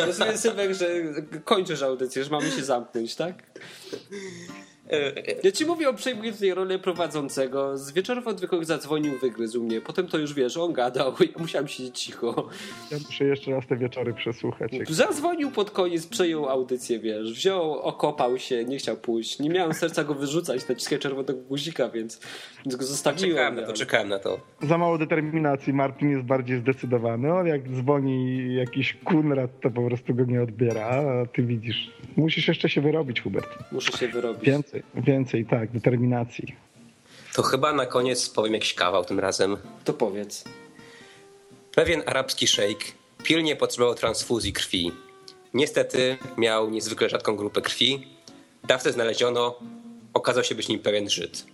Rozumiem Sylwek, że kończysz audycję, że mamy się zamknąć, tak? E, Ja ci mówię o przejmuje tutaj rolę prowadzącego. Z wieczorów odwykłych zadzwonił, wygryzł mnie. Potem to już wiesz, on gadał, ja musiałem siedzieć cicho. Ja muszę jeszcze raz te wieczory przesłuchać. Zadzwonił pod koniec, przejął audycję, wiesz. Wziął, okopał się, nie chciał pójść. Nie miałem serca go wyrzucać, naciskać czerwonego guzika, więc, więc go zostawiłem. czekałem na to, czekałem na to. Za mało determinacji, Martin jest bardziej zdecydowany. On jak dzwoni jakiś Kunrad, to po prostu go nie odbiera, a ty widzisz. Musisz jeszcze się wyrobić, Hubert. Muszę się wyrobić. Więcej, więcej, tak, determinacji. To chyba na koniec powiem jakiś kawał tym razem. To powiedz. Pewien arabski szejk pilnie potrzebował transfuzji krwi. Niestety miał niezwykle rzadką grupę krwi. Dawcę znaleziono, okazał się być nim pewien Żyd.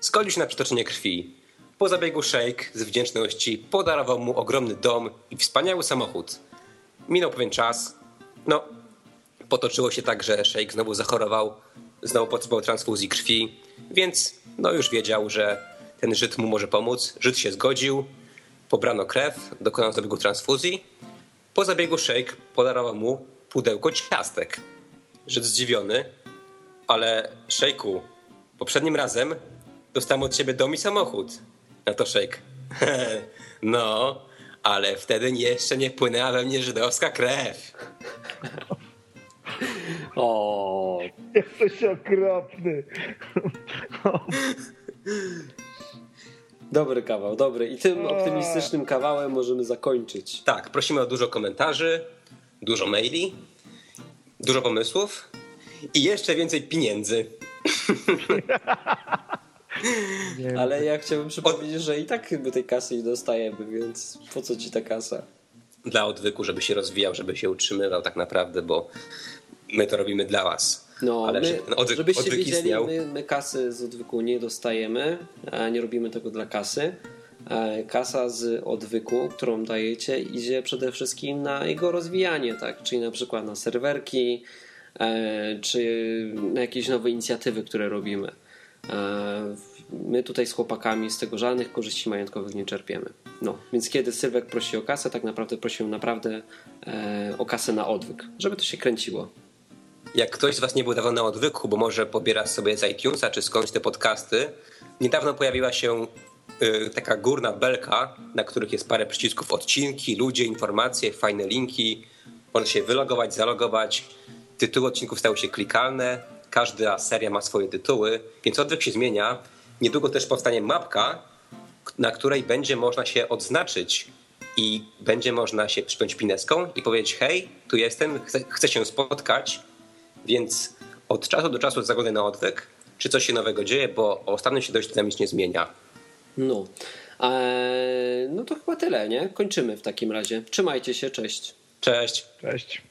Zgodził się na przytoczenie krwi. Po zabiegu szejk z wdzięczności podarował mu ogromny dom i wspaniały samochód. Minął pewien czas. No, potoczyło się tak, że szejk znowu zachorował, znowu potrzebował transfuzji krwi, więc no już wiedział, że ten Żyd mu może pomóc. Żyd się zgodził, pobrano krew, dokonano zabiegu transfuzji. Po zabiegu szejk podarował mu pudełko ciastek. Żyd zdziwiony, ale szejku, poprzednim razem dostałem od ciebie dom i samochód. Na to szejk. no, ale wtedy jeszcze nie płynęła we mnie żydowska krew. O, Jesteś okropny. dobry kawał, dobry. I tym optymistycznym kawałem możemy zakończyć. Tak, prosimy o dużo komentarzy, dużo maili, dużo pomysłów i jeszcze więcej pieniędzy. Ale ja chciałbym przypomnieć, że i tak chyba tej kasy nie dostajemy, więc po co ci ta kasa? Dla odwyku, żeby się rozwijał, żeby się utrzymywał tak naprawdę, bo my to robimy dla was. No, Ale my, żeby ten odwyk, żebyście odwyk wiedzieli, istniał, my, my kasy z odwyku nie dostajemy, nie robimy tego dla kasy. E, Kasa z odwyku, którą dajecie, idzie przede wszystkim na jego rozwijanie, tak? Czyli na przykład na serwerki, e, czy na jakieś nowe inicjatywy, które robimy. E, My tutaj z chłopakami z tego żadnych korzyści majątkowych nie czerpiemy. No, więc kiedy Sylwek prosi o kasę, tak naprawdę prosił naprawdę o kasę na odwyk, żeby to się kręciło. Jak ktoś z was nie był dawno na odwyku, bo może pobiera sobie z iTunesa czy skądś te podcasty, niedawno pojawiła się y, taka górna belka, na których jest parę przycisków odcinki, ludzie, informacje, fajne linki. Można się wylogować, zalogować. Tytuły odcinków stały się klikalne. Każda seria ma swoje tytuły, więc odwyk się zmienia. Niedługo też powstanie mapka, na której będzie można się odznaczyć i będzie można się przypiąć pineską i powiedzieć hej, tu jestem, chcę, chcę się spotkać, więc od czasu do czasu zaglądaj na odwyk, czy coś się nowego dzieje, bo ostatnio się dość dynamicznie zmienia. No. Eee, no to chyba tyle, nie? Kończymy w takim razie. Trzymajcie się, cześć. Cześć. Cześć.